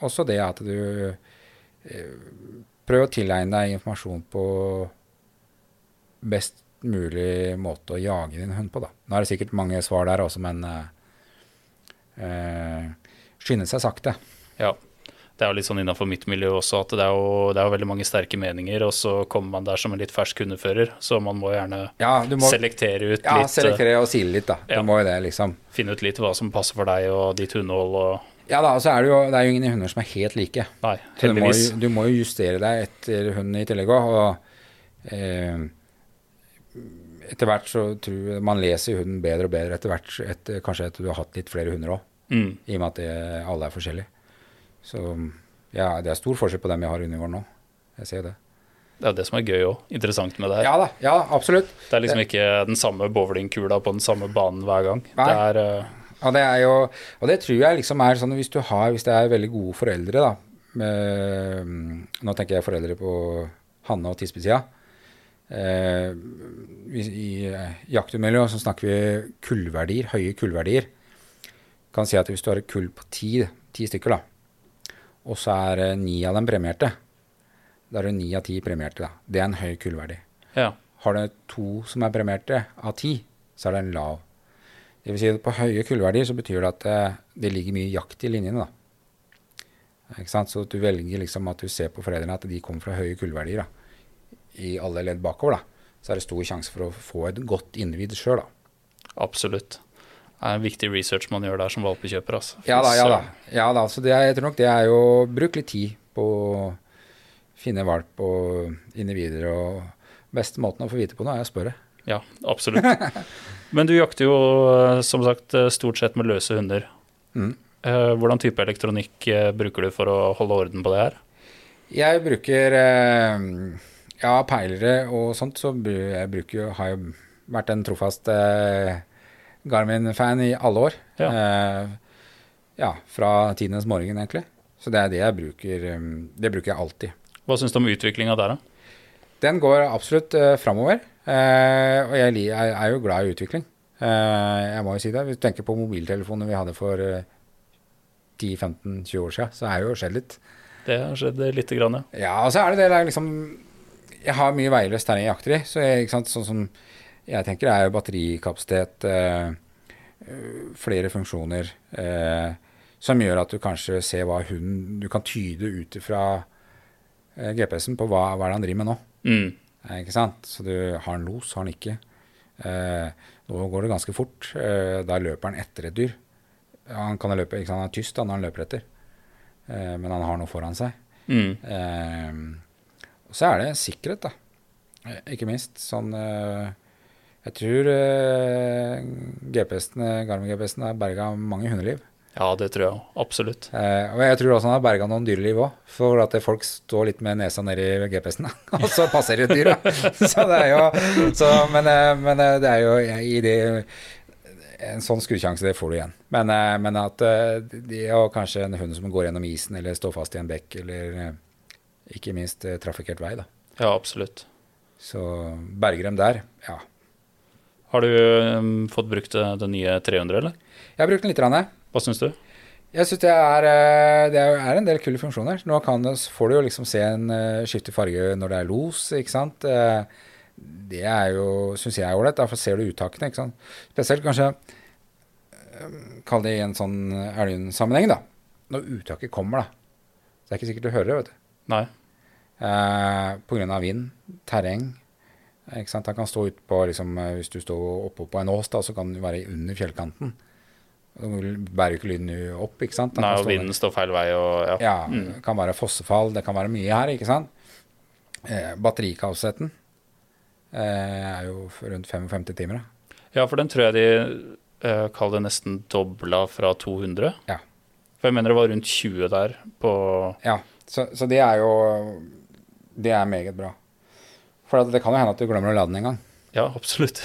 også det at du eh, prøver å tilegne deg informasjon på best mulig måte å jage din hund på, da. Nå er det sikkert mange svar der også, men eh, eh, skynde seg sakte. Ja. Det er jo litt sånn innafor mitt miljø også at det er, jo, det er jo veldig mange sterke meninger, og så kommer man der som en litt fersk hundefører, så man må gjerne Ja, du må selektere ut ja, litt, Ja, selektere og sile litt, da. ja. Du må jo det, liksom. finne ut litt hva som passer for deg og ditt hundehold og Ja da, og så er det jo, det er jo ingen hunder som er helt like. Nei, Så du må, heldigvis. du må jo justere deg etter hunden i tillegg òg. Og eh, etter hvert så tror jeg man leser hunden bedre og bedre etter hvert. Etter, kanskje etter du har hatt litt flere hunder òg, Mm. i og med at det, alle er forskjellige. Så ja, det er stor forskjell på dem jeg har under gården nå. Jeg ser jo det. Det er jo det som er gøy òg. Interessant med det her. Ja da, ja, absolutt. Det er liksom ikke den samme bowlingkula på den samme banen hver gang. Nei. Det er Uh... Og det er jo, og det tror jeg liksom er sånn hvis du har, hvis det er veldig gode foreldre, da. Med, nå tenker jeg foreldre på Hanne og Tispe-sida. Eh, I eh, jakthundmiljøet så snakker vi kullverdier, høye kullverdier. Kan si at hvis du har et kull på ti, ti stykker, da, og så er ni av dem premierte, da er det ni av ti premierte. da. Det er en høy kullverdi. Ja. Har du to som er premierte av ti, så er det en lav. Det vil si at på høye kullverdier så betyr det at eh, det ligger mye jakt i linjene. da. Ikke sant? Så du velger liksom at du ser på foreldrene at de kommer fra høye kullverdier da. i alle ledd bakover. da. Så er det stor sjanse for å få et godt individ sjøl. Absolutt. Er en viktig research man gjør der som valpekjøper. Altså. Ja da, ja da. Ja da så det jeg tror nok det er jo Bruk litt tid på å finne valp og individer. Og beste måten å få vite på noe, er å spørre. Ja, absolutt. Men du jakter jo eh, som sagt eh, stort sett med løse hunder. Mm. Eh, Hvordan type elektronikk bruker du for å holde orden på det her? Jeg bruker ja, peilere og sånt, så jeg bruker har jo vært en trofast eh, Garmin-fan i alle år. Ja. Eh, ja, fra tidenes morgen, egentlig. Så det er det jeg bruker. eh, Det bruker jeg alltid. Hva syns du om utviklinga der, da? Den går absolutt uh, framover. eh, og jeg, jeg er jo glad i utvikling. Eh, jeg må jo si det. Hvis du tenker på mobiltelefoner vi hadde for eh, 10-15-20 år siden, så er jo skjedd litt. Det har skjedd lite grann, ja. Ja, og så er det det der liksom Jeg har mye veiløst terreng jeg jakter i, så jeg, ikke sant, sånn som jeg tenker er jo batterikapasitet, eh, flere funksjoner, eh, som gjør at du kanskje ser hva hunden Du kan tyde ut fra eh, GPS-en på hva, hva er det han driver med nå. Mm. Ikke sant? Så du har han los, har han ikke. Eh, nå går det ganske fort. Da løper han etter et dyr. Han kan løpe, ikke sant? Han er tyst da, når han løper etter, eh, men han har noe foran seg. Mm. Eh, så er det sikkerhet, da. Ikke minst. Sånn eh, Jeg tror eh, GPS-en, Garmin-GPS-en har berga mange hundeliv. Ja, det tror jeg òg. Absolutt. Eh, og jeg tror også han har berga noen dyreliv òg, for at folk står litt med nesa nedi GPS-en, og så passerer et dyr. Så det er jo så, men, eh, men eh, det er jo i det En sånn skuddsjanse, det får du igjen. Men, eh, men at det og kanskje en hund som går gjennom isen eller står fast i en bekk, eller ikke minst trafikkert vei, da. Ja, absolutt. Så berger dem der, ja. Har du um, fått brukt det, det nye 300, eller? Jeg har brukt den litt. Rann, Hva syns du? Jeg syns det, eh, det er en del kule funksjoner. Nå kan får du jo liksom se en uh, skifte farge når det er los, ikke sant. Eh, det er jo, syns jeg er ålreit. Derfor ser du uttakene, ikke sant. Spesielt kanskje eh, Kall det i en sånn elgsammenheng, da. Når uttaket kommer, da. Så det er ikke sikkert du hører det, vet du. Nei. Eh, av vind, terreng. Ikke sant? Han kan stå utpå liksom, eh, Hvis du står oppå på en ås, da, så kan du være under fjellkanten. Du bærer jo ikke lyden opp, ikke sant? Han Nei, og vinden står feil vei og ja. Ja, det kan være fossefall, det kan være mye her, ikke sant? Eh, batterikapasiteten eh, er jo rundt 55 timer. Da. Ja, for den tror jeg de eh, kaller det nesten dobla fra 200. Ja. For jeg mener det var rundt 20 der på Ja, så, så det er jo Det er meget bra. For det kan jo hende at du glemmer å lade den en gang. Ja, absolutt.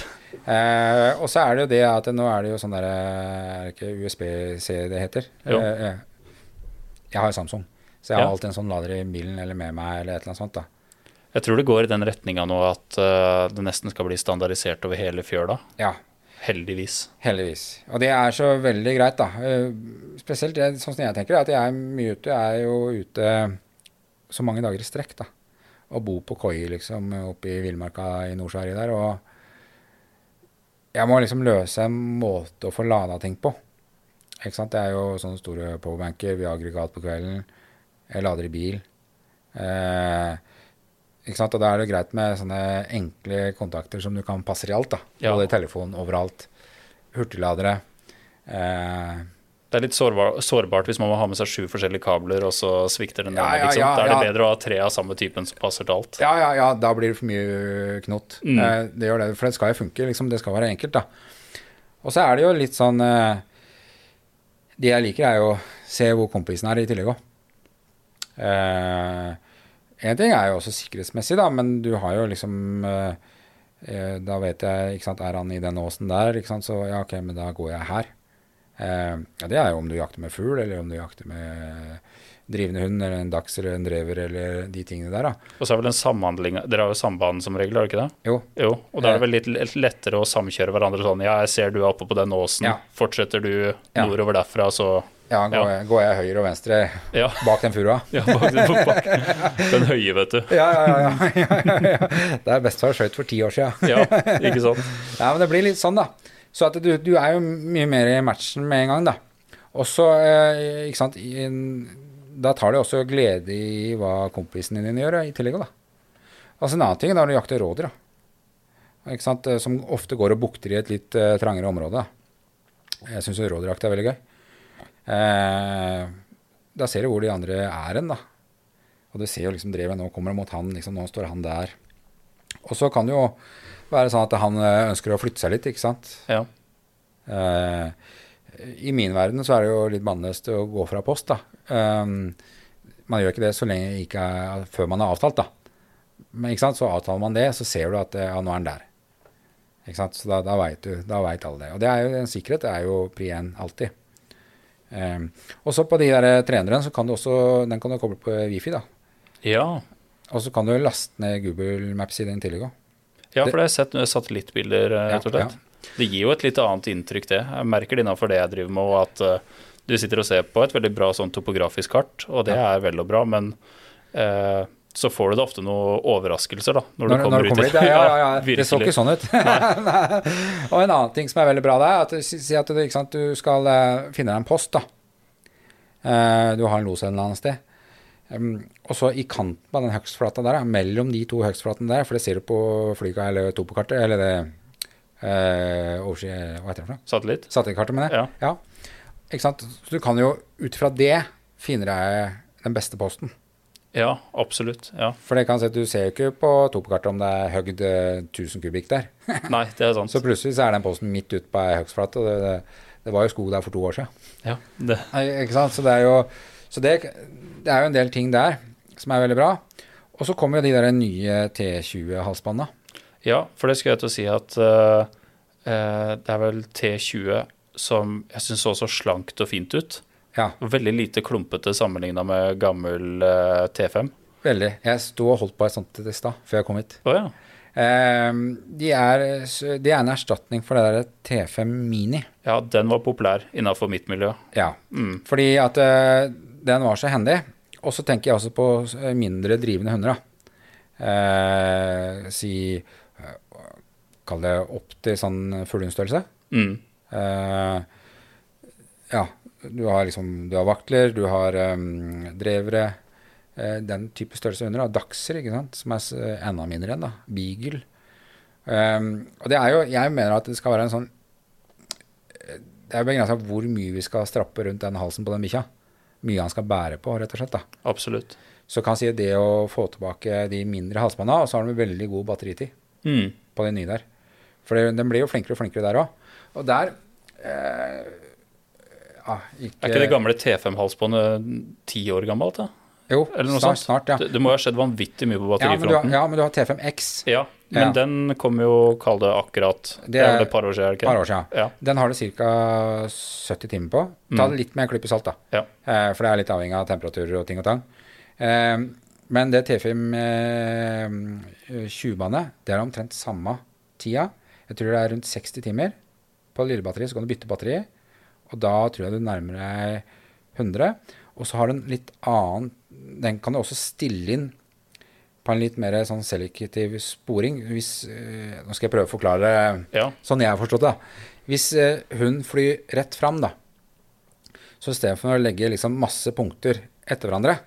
Eh, og så er det jo det at nå er det jo sånn derre Er det ikke USB-C det heter? Jo. Eh, eh, jeg har Samsung, så jeg har Ja. alltid en sånn lader i bilen eller med meg eller et eller annet sånt. da. Jeg tror det går i den retninga nå at uh, det nesten skal bli standardisert over hele fjøla. Ja, Heldigvis. heldigvis. Og det er så veldig greit, da. Uh, spesielt det, sånn som jeg tenker, er at jeg er mye ute. Jeg er jo ute så mange dager i strekk, da. Og bo på koie, liksom, oppe i villmarka i Nord-Sverige der. Og jeg må liksom løse en måte å få lada ting på. Ikke sant? Det er jo sånne store powerbanker, vi har aggregat på kvelden. Jeg lader i bil. Eh, ikke sant? Og da er det greit med sånne enkle kontakter som du kan passe i alt. da. Ja. Både telefon overalt. Hurtigladere. Eh, Det er litt sårbar, sårbart hvis man må ha med seg sju forskjellige kabler, og så svikter den ene. ja, liksom. ja, Da er det bedre å ha tre av samme typen som passer til alt. ja, ja, ja, da blir det for mye knot. Mm. Eh, det gjør det, for det skal jo funke. liksom, Det skal være enkelt, da. Og så er det jo litt sånn eh, Det jeg liker, er jo å se hvor kompisen er i tillegg òg. en ting er jo også sikkerhetsmessig, da, men du har jo liksom eh, eh, Da vet jeg, ikke sant, er han i den åsen der, ikke sant, så ja, ok, men da går jeg her. Eh, ja, det er jo om du jakter med fugl, eller om du jakter med drivende hund, eller en dachs eller en drever, eller de tingene der, da. Og så er vel en samhandling Dere har jo samband som regel, har dere ikke det? Jo, Jo, og da er det vel litt lettere å samkjøre hverandre sånn Ja, jeg ser du er oppe på den åsen. Ja. Fortsetter du nordover derfra, så ja, går, Ja. Jeg, går jeg høyre og venstre Ja. bak den furua? ja bak, den- bak, den høye, vet du. Ja, ja, ja. ja, ja, ja. Det er bestefar skjøt for ti år siden. Ja, ikke sant? Ja, men det blir litt sånn, da. Så at du, du er jo mye mer i matchen med en gang, da. Og så, eh, ikke sant Da tar det også glede i hva kompisen din gjør, i tillegg, da. Altså En annen ting er når du jakter rådyr. Ikke sant? eh, Som ofte går og bukter i et litt eh, trangere område. da. Jeg syns rådyrjakt er veldig gøy. Eh, da ser du hvor de andre er hen, da. Og du ser jo liksom drevet nå kommer det mot han, liksom, nå står han der. Og så kan du jo være sånn at han eh, ønsker å flytte seg litt, ikke sant. Ja. Eh, I min verden så er det jo litt bannløst å gå fra post, da. Um, man gjør ikke det så lenge ikke er, før man har avtalt, da. Men ikke sant, så avtaler man det, så ser du at eh, ja, nå er han der. Ikke sant? Så da, da veit du, da vet alle det. Og det er jo, en sikkerhet det er jo pri én alltid. Um, og så på de der trenerne, så kan du også, den kan du koble på wifi, da. ja. Og så kan du laste ned Google Maps i den tillegg òg. Ja, for det har jeg sett noen satellittbilder, eh, rett og Ja, slett. Det gir jo et litt annet inntrykk, det. Jeg merker det innenfor det jeg driver med, og at uh, du sitter og ser på et veldig bra sånn topografisk kart, og det er vel og bra, men uh, så får du da ofte noen overraskelser, da, når, du kommer, ut dit. Ja, ja, ja, Det så ikke sånn ut. og en annen ting som er veldig bra det er at si at du, ikke sant, du skal eh, finne deg en post. da. Eh, du har en los et eller annet sted. Um, og så i kanten på den hogstflata der, mellom de to hogstflatene der, for det ser du på flyga eller topokartet, eller det eh, oversky, Hva heter det for noe? Satellitt? Satellittkartet, med det. Ja. Ikke sant? Så du kan jo ut fra det finne deg den beste posten. Ja, absolutt. Ja. For det kan si at du ser jo ikke på topokartet om det er høgd eh, 1000 kubikk der. Nei, det er sant. Så plutselig så er den posten midt ute på ei hogstflate. Det, det, det var jo skog der for to år siden. Ja, det, Nei, Ikke sant? Så det er jo så det, det er jo en del ting der som er veldig bra. Og så kommer jo de der nye T20-halsbåndene. ja, for det skulle jeg til å si at uh, uh, det er vel T20 som jeg syns så så slankt og fint ut. Ja, Veldig lite klumpete sammenligna med gammel uh, T5. veldig. Jeg sto og holdt på et sånt i stad, før jeg kom hit. Oh, ja. Um, de, er, de er en erstatning for det der T5 Mini. ja, den var populær innafor mitt miljø. Ja, Mm. fordi at uh, den var så hendig. Og så tenker jeg også på eh, mindre drivende hunder. Eh, si eh, Kall det opp til sånn fuglehundstørrelse. Mm. Eh, ja, du har liksom Du har vaktler, du har um, drevere. eh, den type størrelse hunder. da. Dachser, ikke sant, som er enda mindre enn. da. Beagle. Og det er jo Jeg mener at det skal være en sånn Det er begrensa hvor mye vi skal strappe rundt den halsen på den bikkja. Mye han skal bære på, rett og slett. da. Absolutt. Så kan si det å få tilbake de mindre halsbånda, og så har de veldig god batteritid Mm. på de nye der. For den blir jo flinkere og flinkere der òg. Og der eh, ah, ikke, Er ikke det gamle T5-halsbåndet ti år gammelt? da? Jo, snart, snart, ja. Det, det må jo ha skjedd vanvittig mye på Ja men, du har, batterifronten. ja, men du har T5X. Ja, men Ja. den kom jo, kall det akkurat Det er et par år siden? ikke par år siden. Ja. Den har du ca. 70 timer på. Ta det litt med en klype salt, da. Ja. Eh, for det er litt avhengig av temperaturer og ting og tang. Eh, men det T5 eh, 20-bane, det er omtrent samme tida. Jeg tror det er rundt 60 timer. På lille batteri så kan du bytte batteri, og da tror jeg du nærmer deg 100. Og så har den litt annen Den kan du også stille inn på en litt mer sånn selektiv sporing. Hvis, eh, nå skal jeg prøve å forklare Ja. sånn jeg har forstått det. Hvis eh, hun flyr rett fram, da, så i stedet for å legge liksom masse punkter etter hverandre,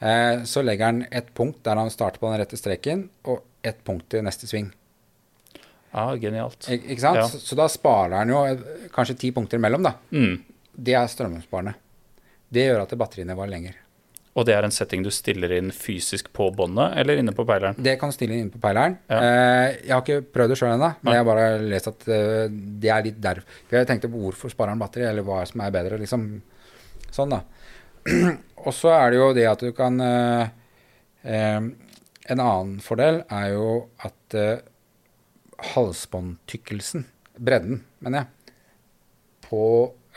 eh, så legger han et punkt der han starter på den rette streken, og ett punkt i neste sving. ja, genialt. Ik ikke sant? Ja. Så, så da sparer han jo kanskje ti punkter imellom, da. Mm. Det er strømsparende. Det gjør at batteriene var lenger. Og det er en setting du stiller inn fysisk på båndet, eller inne på peileren? Det kan du stille inn på peileren. Ja. Eh, jeg har ikke prøvd det sjøl ennå, men jeg har bare lest at eh, det er litt der. Jeg tenkte på hvorfor sparer han batteri, eller hva som er bedre, liksom. Sånn, da. Og så er det jo det at du kan eh, En annen fordel er jo at halsbåndtykkelsen, bredden, mener jeg, på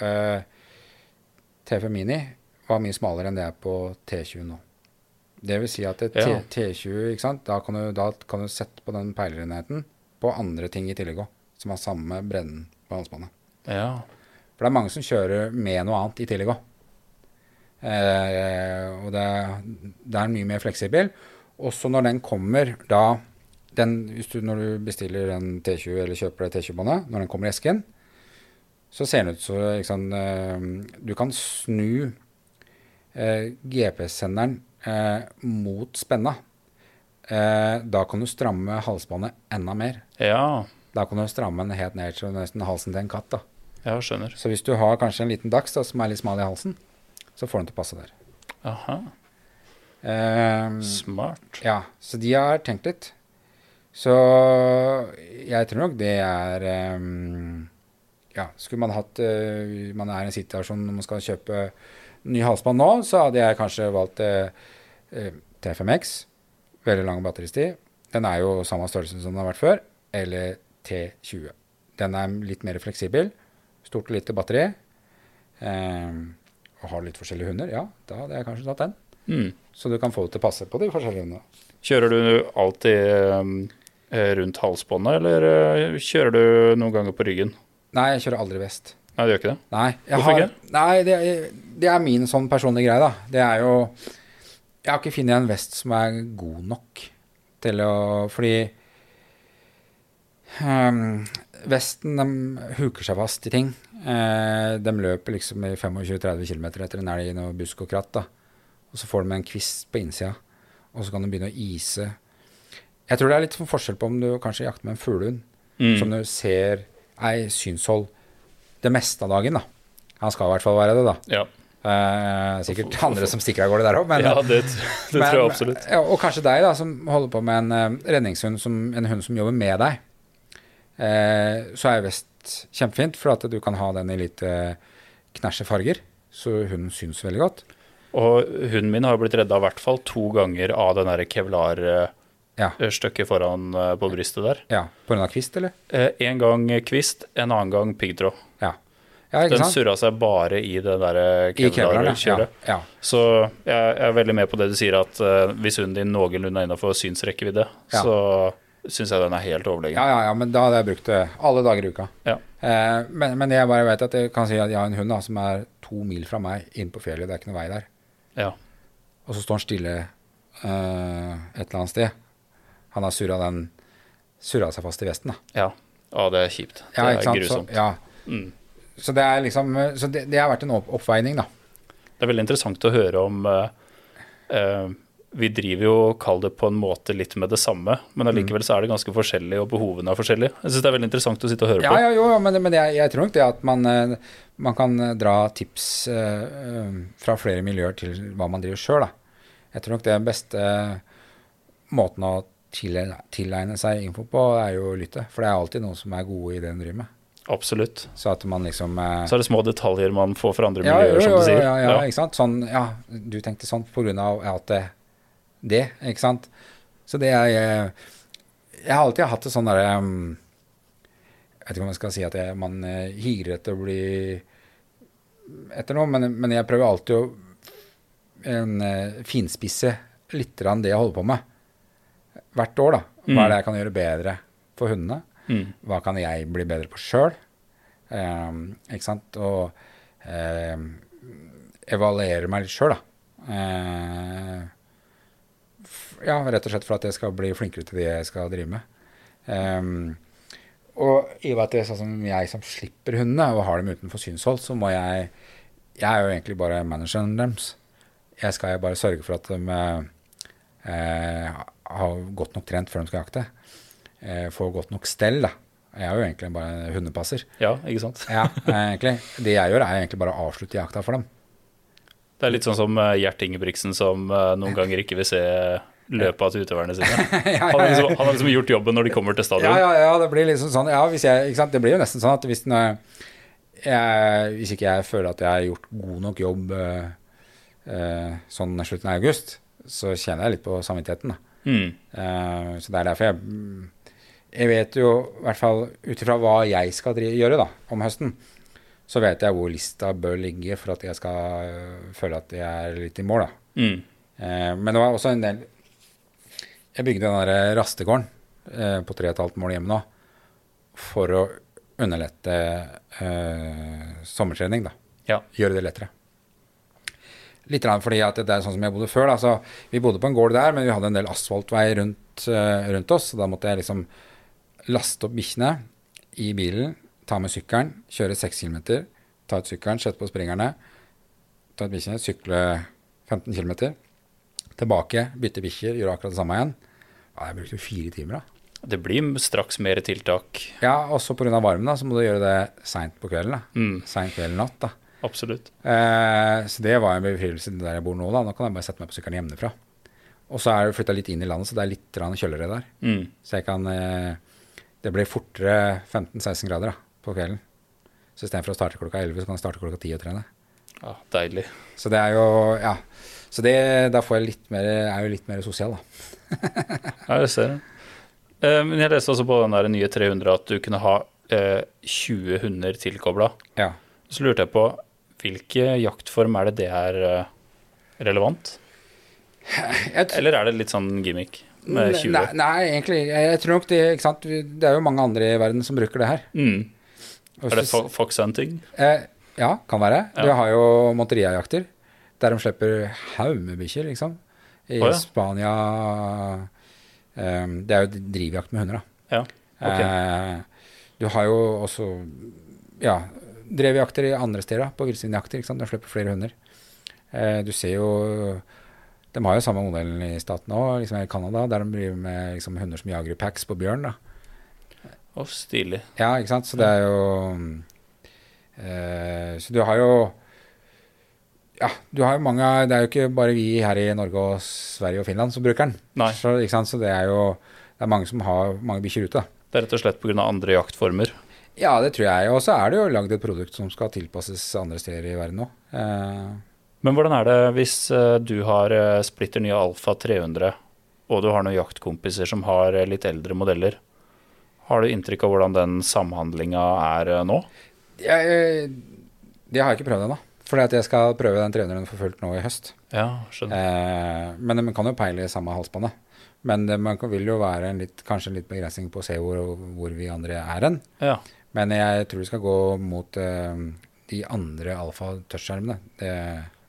eh, T5 Mini var mye smalere enn det er på T20 nå. Det vil si at Ja. T20, ikke sant? Da, kan du, da kan du sette på den peilerenheten på andre ting i tillegg òg, som har samme bredden på halsbåndet. Ja. For det er mange som kjører med noe annet i tillegg òg. Eh, og det, det er mye mer fleksibel. Også når den kommer da den, hvis du, Når du bestiller en T20 eller kjøper deg T20-båndet, når den kommer i esken, så ser den ut som eh, Du kan snu eh, GPS-senderen eh, mot spenna. Eh, da kan du stramme halsbåndet enda mer. ja. Da kan du stramme den helt ned til nesten halsen til en katt. da. Ja, skjønner. Så hvis du har kanskje en liten dachs da, som er litt smal i halsen, så får den til å passe der. Aha, Ehm, smart. ja, så de har tenkt litt. Så jeg tror nok det er um, Ja, skulle man hatt uh, Man er i en situasjon når man skal kjøpe ny halsbånd nå, så hadde jeg kanskje valgt eh, eh, T5X. Veldig lang batteristid. Den er jo samme størrelse som den har vært før. Eller T20. Den er litt mer fleksibel. Stort og lite batteri. Eh, og har litt forskjellige hunder. Ja, da hadde jeg kanskje tatt den. Mm. Så du kan få det til å passe på de forskjellige hundene. Kjører du alltid um, rundt halsbåndet, eller eh, kjører du noen ganger på ryggen? Nei, jeg kjører aldri vest. Nei, det gjør ikke det? Nei, jeg Hvorfor har, ikke? nei det, det er min sånn personlige greie, da. Det er jo Jeg har ikke funnet en vest som er god nok til å Fordi um, Vesten de huker seg fast i ting. Eh, de løper liksom i 25-30 km etter en elg og busk og kratt. da. Og så får de en kvist på innsida, og så kan de begynne å ise. Jeg tror det er litt forskjell på om du kanskje jakter med en fuglehund, Mm. som du ser er synshold det meste av dagen. da. Han skal i hvert fall være det, da. Ja, Uh, sikkert andre som stikker av gårde der òg, men, ja det, det men- tror jeg absolutt. Ja, og kanskje deg, da, som holder på med en uh, redningshund, som, en hund som jobber med deg. Uh, så er vest kjempefint, for at du kan ha den i litt knæsje farger. Så hunden syns veldig godt. Og hunden min har blitt redda i hvert fall to ganger av den derre kevlar-stykket foran eh, på brystet der. ja Pga. kvist, eller? Eh, En gang kvist, en annen gang piggtråd. Ja. ja Den surra seg bare i det der ja. kevlar-kjøret. ja. Så jeg er veldig med på det du sier, at uh, hvis hunden din noenlunde er innafor synsrekkevidde, Ja. så syns jeg den er helt overlegen. Ja, ja, ja, men da hadde jeg brukt det alle dager i uka. Ja. Eh, men, men jeg bare vet at jeg kan si at jeg har en hund da, som er to mil fra meg inn på fjellet. Det er ikke noe vei der. Ja. Og så står han stille uh, et eller annet sted. Han har surra den surra seg fast i vesten, da. ja. Ja, det er kjipt. Det Ja, er grusomt. Så, ja. Mm. Så det er liksom Så det, det har vært en opp oppveining, da. Det er veldig interessant å høre om uh, Vi driver jo, kall det på en måte, litt med det samme, men Mm. allikevel så er det ganske forskjellig, og behovene er forskjellige. Jeg syns det er veldig interessant å sitte og høre Ja, på. ja, jo, men, men jeg, jeg tror nok det at man, eh, man kan dra tips eh, fra flere miljøer til hva man driver sjøl, da. Jeg tror nok det beste måten å tilegne seg info på, er jo å lytte. For det er alltid noen som er gode i det en driver med. Absolutt. Så at man liksom eh, Så er det små detaljer man får fra andre ja, miljøer, som du sier. Ja, ja, ikke sant. Sånn, ja, du tenkte sånn på grunn av at det, det, ikke sant. Så det er Jeg, Jeg har alltid hatt det sånn derre um, Jeg vet ikke om jeg skal si at jeg, man eh, higer etter å bli etter noe, men, men jeg prøver alltid å en, eh, finspisse litt det jeg holder på med. Hvert år, da. Hva Mm. er det jeg kan gjøre bedre for hundene? Mm. Hva kan jeg bli bedre på sjøl? ikke sant? Og um, evaluere meg litt sjøl, da. Uh, ja, rett og slett for at jeg skal bli flinkere til det jeg skal drive med. Um, og i og med at det er sånn som jeg som slipper hundene og har dem utenfor synshold, så må jeg Jeg er jo egentlig bare manageren deres. Jeg skal bare sørge for at de uh, har godt nok trent før de skal jakte. Eh, får godt nok stell, da. Jeg er jo egentlig bare en hundepasser. Ja, ikke sant. Ja, egentlig. Det jeg gjør, er egentlig bare å avslutte jakta for dem. Det er litt sånn som eh, Gjert Ingebrigtsen som eh, noen ganger ikke vil se løpet til utøverne sine. Han har liksom, han har liksom gjort jobben når de kommer til stadion. ja, ja, det blir liksom sånn. Ja, hvis jeg? Det blir jo nesten sånn at hvis, jeg, hvis ikke jeg føler at jeg har gjort god nok jobb sånn slutten av august, så kjenner jeg litt på samvittigheten. Da. Mm. Så det er derfor jeg mm, Jeg vet jo, i hvert fall ut ifra hva jeg skal gjøre da, om høsten, så vet jeg hvor lista bør ligge for at jeg skal eh, føle at jeg er litt i mål. da. Mm. Eh, men det var også en del Jeg bygde den der rastegården eh, på 3,5 mål hjemme nå for å underlette eh, sommertrening. da. Ja. Gjøre det lettere. Litt fordi at det er sånn som jeg bodde før. Da. Så vi bodde på en gård der, men vi hadde en del asfaltvei rundt, eh, rundt oss. Så da måtte jeg liksom laste opp bikkjene i bilen, ta med sykkelen, kjøre 6 km, ta ut sykkelen, sette på springerne, ta ut bikkjene, sykle 15 km. Tilbake, bytte bikkjer, gjøre akkurat det samme igjen. Ja, jeg brukte jo fire timer, da. Det blir straks mer tiltak. Ja, også pga. varmen, da, så må du gjøre det seint på kvelden. da. Mm, Seint kveld natt, da. absolutt. Eh, så det var en befrielse der jeg bor nå, da. Nå kan jeg bare sette meg på sykkelen hjemmefra. Og så er jeg flytta litt inn i landet, så det er litt kjøligere der. Mm. Så jeg kan eh, Det blir fortere 15-16 grader da, på kvelden. Så istedenfor å starte klokka 11, så kan jeg starte klokka 10 og trene. Ja, deilig. Så det er jo Ja. Så det, da får jeg litt mer, er jo litt mer sosial, da. Ja, jeg ser det. Eh, Men jeg leste også på den der nye 300 at du kunne ha eh, 20 hunder tilkobla. Ja. Så lurte jeg på hvilke jaktform er det det er eh, relevant? Eller er det litt sånn gimmick med 20? Nei, nei, egentlig. Jeg, tror nok det ikke sant? Det er jo mange andre i verden som bruker det her. Mm. Er det fox hunting? Eh, ja, kan være. Ja. Du har jo Monteria-jakter, der de slipper haug med bikkjer, liksom. I oh, ja. Spania eh, Det er jo drivjakt med hunder, da. Ja. ok. Eh, du har jo også ja, drevjakter i andre steder, da, på villsvinjakter. De slipper flere hunder. Eh, du ser jo De har jo samme modellen i staten òg, liksom i Canada, der de driver med liksom, hunder som jager i packs på bjørn. da. Og stilig. Ja, ikke sant? Så det er jo eh, Så du har jo Ja, du har jo mange Det er jo ikke bare vi her i Norge og Sverige og Finland som bruker den. Nei. Så, ikke sant? så det er jo Det er mange som har mange bikkjer ute. da. Det er rett og slett pga. andre jaktformer. Ja, det tror jeg. Og så er det jo lagd et produkt som skal tilpasses andre steder i verden òg. Eh, Men hvordan er det hvis eh, du har eh, splitter nye Alfa 300, og du har noen jaktkompiser som har eh, litt eldre modeller? Har du inntrykk av hvordan den samhandlinga er nå? jeg, det har jeg ikke prøvd ennå. Fordi at jeg skal prøve den 300-en for fullt nå i høst. Ja, skjønner. Eh, men man kan jo peile i samme halsbåndet. Men det man vil jo være en litt, kanskje en litt begrensning på å se hvor, hvor vi andre er hen. Ja. Men jeg tror vi skal gå mot eh, de andre alfa touchskjermene. Det,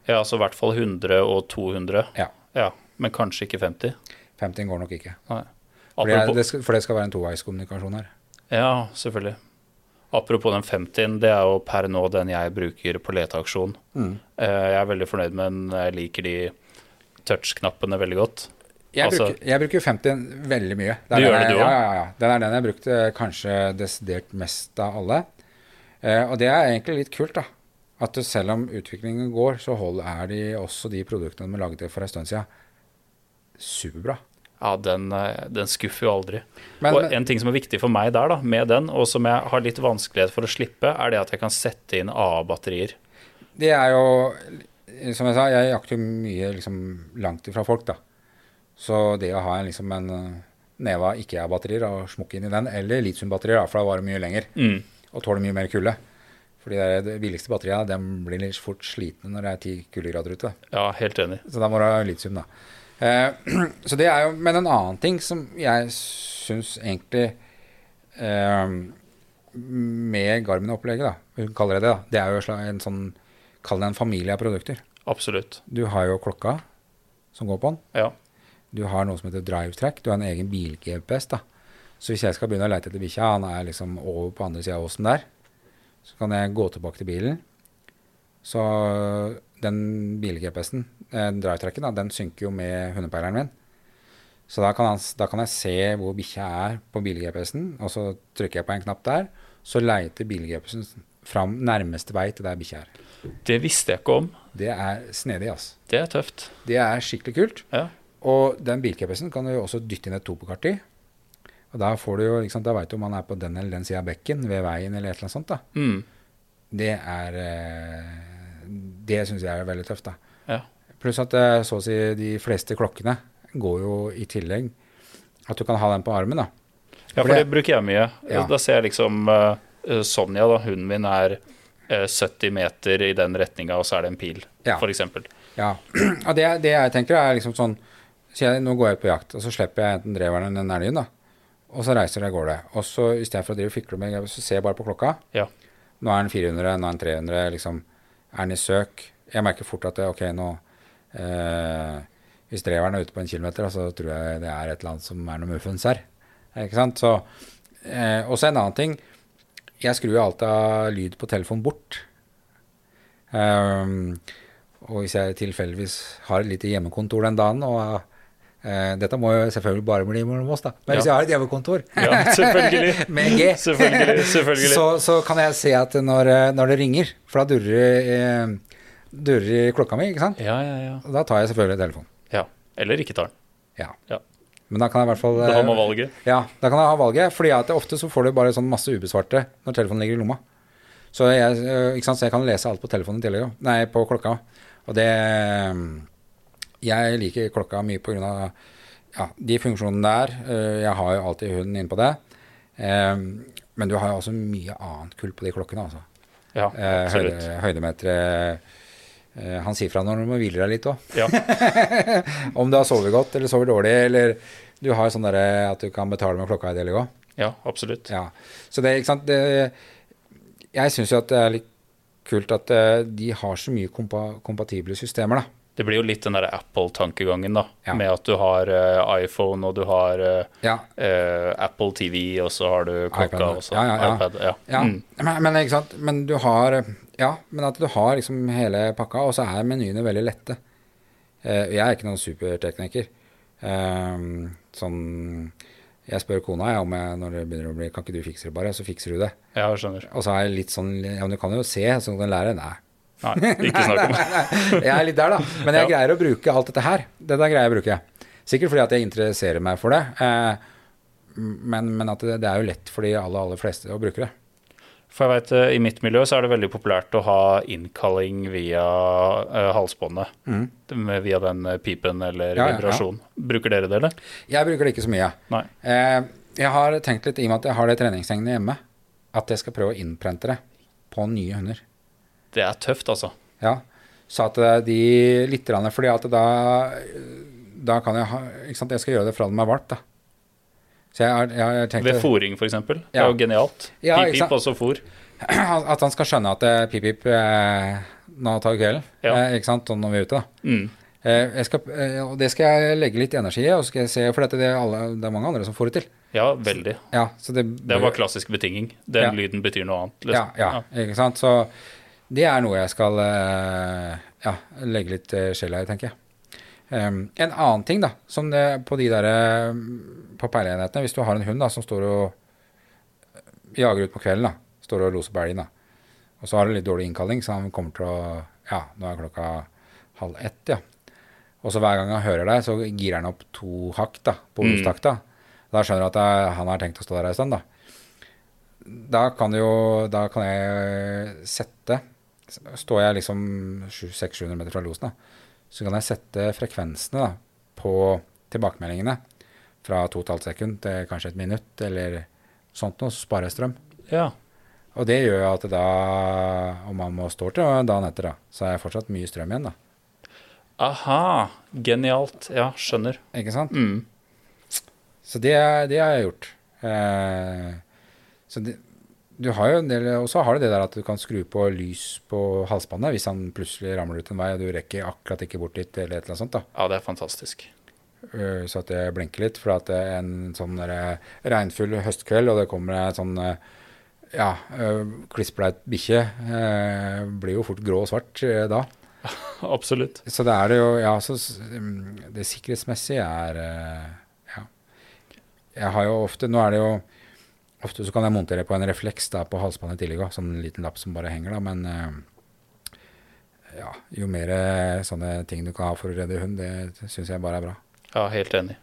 ja, altså i hvert fall 100 og 200. ja. Ja, Men kanskje ikke 50? 50 går nok ikke. Nei. For det, det skal, for det skal være en toveiskommunikasjon her. ja, selvfølgelig. Apropos den 50-en, det er jo per nå den jeg bruker på leteaksjon. Mm. Eh, Jeg er veldig fornøyd med den. Jeg liker de touch-knappene veldig godt. Jeg, Altså- bruker, jeg bruker 50 veldig mye. Du er gjør det, du du ja, ja, ja. Den er den jeg brukte kanskje desidert mest av alle. Eh, og det er egentlig litt kult, da. At selv om utviklingen går, så er de også de produktene de lagde for en stund siden, superbra. Ja, den, eh, den skuffer jo aldri. Men, og en ting som er viktig for meg der, da, med den, og som jeg har litt vanskelighet for å slippe, er det at jeg kan sette inn AA-batterier. det er jo Som jeg sa, jeg jakter mye liksom, langt ifra folk, da. Så det å ha en, liksom, en eh, neve av ikke-batterier og smukke inn i den, eller litiumbatterier, for da varer mye lenger. Mm. og tåler mye mer kulde. For de der- de billigste batteriene de blir litt fort slitne når det er ti kuldegrader ute. Ja, helt enig. Så da må du ha litium, da. Eh, så det er jo, Men en annen ting som jeg syns egentlig eh, Med Garmin-opplegget, da, kaller det det, da, det er jo en sånn Kall det en familie av produkter. Absolutt. Du har jo klokka som går på den. Ja. Du har noe som heter drivetrack. Du har en egen bil-GPS. da. Så hvis jeg skal begynne å leite etter bikkja, han er liksom over på andre sida av åsen der, så kan jeg gå tilbake til bilen. Så den bil-GPS-en, eh, drive tracken, den synker jo med hundepeileren min. Så da kan, han, da kan jeg se hvor bikkja er på bil-GPS-en, og så trykker jeg på en knapp der. Så leiter bil-GPS-en fram nærmeste vei til der bikkja er. Det visste jeg ikke om. Det er snedig, altså. Det er tøft. Det er skikkelig kult. Ja. Og den bil-GPS-en kan du også dytte inn et topokart i. Og da får du jo, liksom, da veit du om han er på den eller den sida av bekken, ved veien eller et eller annet sånt. da. Mm. Det er eh, Det syns jeg er veldig tøft, da. Ja. Pluss at eh, så å si de fleste klokkene går jo i tillegg At du kan ha den på armen, da. ja, For for det- det bruker jeg mye. Ja. Da ser jeg liksom uh, Sonja, da, hunden min, er uh, 70 meter i den retninga, og så er det en pil, Ja. eksempel. Ja. Og det, det jeg tenker, er liksom sånn så jeg, Nå går jeg ut på jakt, og så slipper jeg enten dreveren eller den elgen, da. Og så reiser jeg av gårde. Og så istedenfor å drive og fikle med så ser jeg bare på klokka. Ja. Nå er den 400, nå er den 300, liksom. Er den i søk? Jeg merker fort at det, ok, nå eh, Hvis dreveren er ute på en kilometer, så tror jeg det er et eller annet som er noe muffens her. Ikke sant? Så eh, Også en annen ting. Jeg skrur alltid av lyd på telefonen bort. Um, og hvis jeg tilfeldigvis har et lite hjemmekontor den dagen og dette må jo selvfølgelig bare bli mellom oss, da. Men hvis Ja. jeg har et hjemmekontor Ja, selvfølgelig. med G, Selvfølgelig. selvfølgelig. så, så kan jeg se at når, eh, når det ringer, for da durrer det eh, durrer i klokka mi, ikke sant? Ja, ja, ja. Og da tar jeg selvfølgelig telefonen. ja. Eller ikke tar den. Ja. Ja. Men da kan jeg i hvert fall Da har eh, man valget. Ja, da kan jeg ha valget. Fordi at ofte så får du bare sånn masse ubesvarte når telefonen ligger i lomma. Så jeg, så jeg kan lese alt på telefonen i tillegg. Nei, på klokka. Og det Jeg liker klokka mye av ja, de funksjonene der. Øh, Jeg har jo alltid hunden inne på det. Eh, Men du har jo også mye annet kull på de klokkene. altså. Ja, Eh, absolutt. Høyde, høydemetere eh, Han sier fra når du må hvile deg litt òg. Ja. Om du har sovet godt eller sover dårlig, eller du har sånn derre at du kan betale med klokka i tillegg òg. ja, absolutt. Ja. Så det, ikke sant det, Jeg syns jo at det er litt kult at eh, de har så mye kompa kompatible systemer, da. Det blir jo litt den der Apple-tankegangen, da. Ja. Med at du har uh, iPhone, og du har uh, Ja. uh, Apple TV, og så har du klokka, og så ja, ja, ja. iPad. Ja. Mm. Men, men, ikke sant? men du har Ja, men at du har liksom hele pakka, og så er menyene veldig lette. Jeg er ikke noen supertekniker. Eh, sånn Jeg spør kona jeg, om jeg, når det begynner å bli Kan ikke du fikse det, bare? Så fikser du det. Ja, skjønner. Og så er jeg litt sånn Ja, men du kan jo se, så du kan lære. Nei. Nei, ikke snakk om det. jeg er litt der, da. Men jeg Ja. greier å bruke alt dette her. Dette greier jeg å bruke. Sikkert fordi at jeg interesserer meg for det. Eh, men, men at det, det er jo lett for de aller, aller fleste å bruke det. For jeg vet, eh, I mitt miljø så er det veldig populært å ha innkalling via uh, halsbåndet. Med- Via den eh, pipen eller Mm. Ja, ja, ja. Bruker dere det, eller? Jeg bruker det ikke så mye. Eh, jeg har tenkt litt, i og med at jeg har det treningstegnet hjemme, at jeg skal prøve å innprente det på nye hunder. Det er tøft, altså. Ja. Så at eh, de litt grann, fordi at da, da kan jeg ha Ikke sant, jeg skal gjøre det fra det er valgt, da. Så jeg har, jeg tenkte, tenkt Ved fòring, f.eks. Det er jo genialt. Ja, Pip-pip, og så fôr. at han skal skjønne at eh, pip-pip eh, nå tar kvelden. Ja. Eh, ikke sant, når vi er ute, da. Mm. Eh, jeg skal, eh, og det skal jeg legge litt energi i, og skal jeg se, for dette, det, er alle, det er mange andre som får det til. Ja, veldig. Ja, så det, Det bare klassisk betinging. Den Ja. lyden betyr noe annet. Ja, Liksom. ja, ikke sant. Så det er noe jeg skal eh, ja, legge litt eh, sjela i, tenker jeg. Um, en annen ting, da, som det, på de der eh, på peilenhetene, hvis du har en hund da, som står og jager ut på kvelden, da, står og loser på elgen, da, og så har du litt dårlig innkalling, så han kommer til å Ja, nå er klokka halv ett, ja. Og så hver gang han hører deg, så girer han opp to hakk da, på Mm. Da skjønner du at han har tenkt å stå der en stund, da. Da kan jo Da kan jeg sette Står jeg liksom 600-700 meter fra losen, da, så kan jeg sette frekvensene da, på tilbakemeldingene fra 2,5 sekund til kanskje et minutt, eller sånt noe, så sparer jeg strøm. Ja. Og det gjør at da, om man må stå til dagen etter, da, så er jeg fortsatt mye strøm igjen, da. Aha. Genialt. Ja, skjønner. Ikke sant? Mm. Så det, det har jeg gjort. Eh, så det, du har jo en del, og så har du det der at du kan skru på lys på halsbåndet hvis han plutselig ramler ut en vei og du rekker akkurat ikke bort dit, eller et eller annet sånt. da. Ja, det er fantastisk. Eh, Så at det blinker litt. For at det er en sånn der regnfull høstkveld, og det kommer en sånn ja, klissbleit bikkje, blir jo fort grå og svart da. Absolutt. Så det er det jo Ja, så mm, det sikkerhetsmessige er Ja. Jeg har jo ofte Nå er det jo Ofte så kan jeg montere på en refleks da på halsbåndet i tillegg òg, sånn liten lapp som bare henger, da, men uh, ja, jo mer eh, sånne ting du kan ha for å redde hund, det syns jeg bare er bra. Ja, helt enig.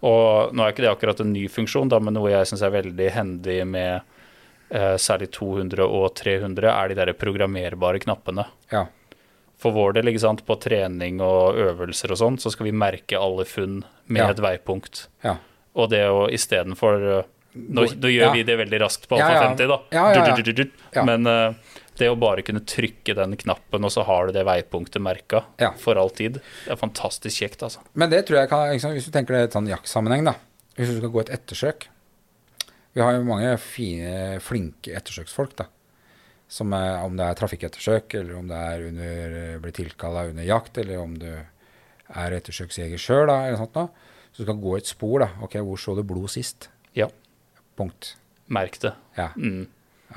Og nå er ikke det akkurat en ny funksjon, da, men noe jeg syns er veldig hendig med uh, særlig 200 og 300, er de der programmerbare knappene. Ja. For vår del, ikke sant, på trening og øvelser og sånn, så skal vi merke alle funn med Ja. et veipunkt. Ja. Og det å istedenfor uh, nå, nå gjør Ja. vi det veldig raskt på Alfa ja. 50, da. Men uh, det å bare kunne trykke den knappen, og så har du det veipunktet merka Ja. for all tid, det er fantastisk kjekt, altså. Men det tror jeg kan liksom, Hvis du tenker det i sånn jaktsammenheng, da. Hvis du skal gå et ettersøk Vi har jo mange fine, flinke ettersøksfolk, da. Som er, om det er trafikkettersøk, eller om det er under, blir tilkalla under jakt, eller om du er ettersøksjeger sjøl, eller sånt noe. Så du skal gå et spor, da. Ok, hvor så du blod sist? Ja, Punkt. merk det. Ja. Mm.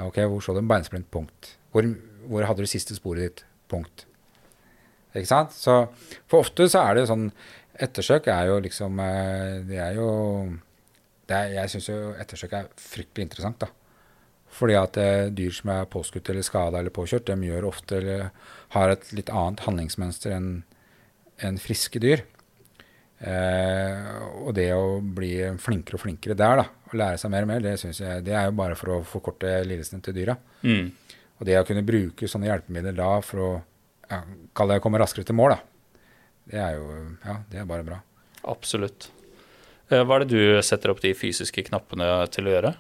Ok, hvor så du en beinsprint? Punkt. Hvor, hvor hadde du siste sporet ditt? Punkt. Ikke sant? Så for ofte så er det jo sånn Ettersøk er jo liksom eh, Det er jo det er, Jeg syns jo ettersøk er fryktelig interessant, da. Fordi at eh, dyr som er påskutt eller skada eller påkjørt, de gjør ofte eller har et litt annet handlingsmønster enn enn friske dyr. Eh, og det å bli flinkere og flinkere der, da, og lære seg mer og mer, det, synes jeg, det er jo bare for å forkorte lidelsene til dyra. Mm. Og det å kunne bruke sånne hjelpemidler da for å ja, kalle det komme raskere til mål, da, det er jo ja, det er bare bra. Absolutt. Eh, Hva er det du setter opp de fysiske knappene til å gjøre?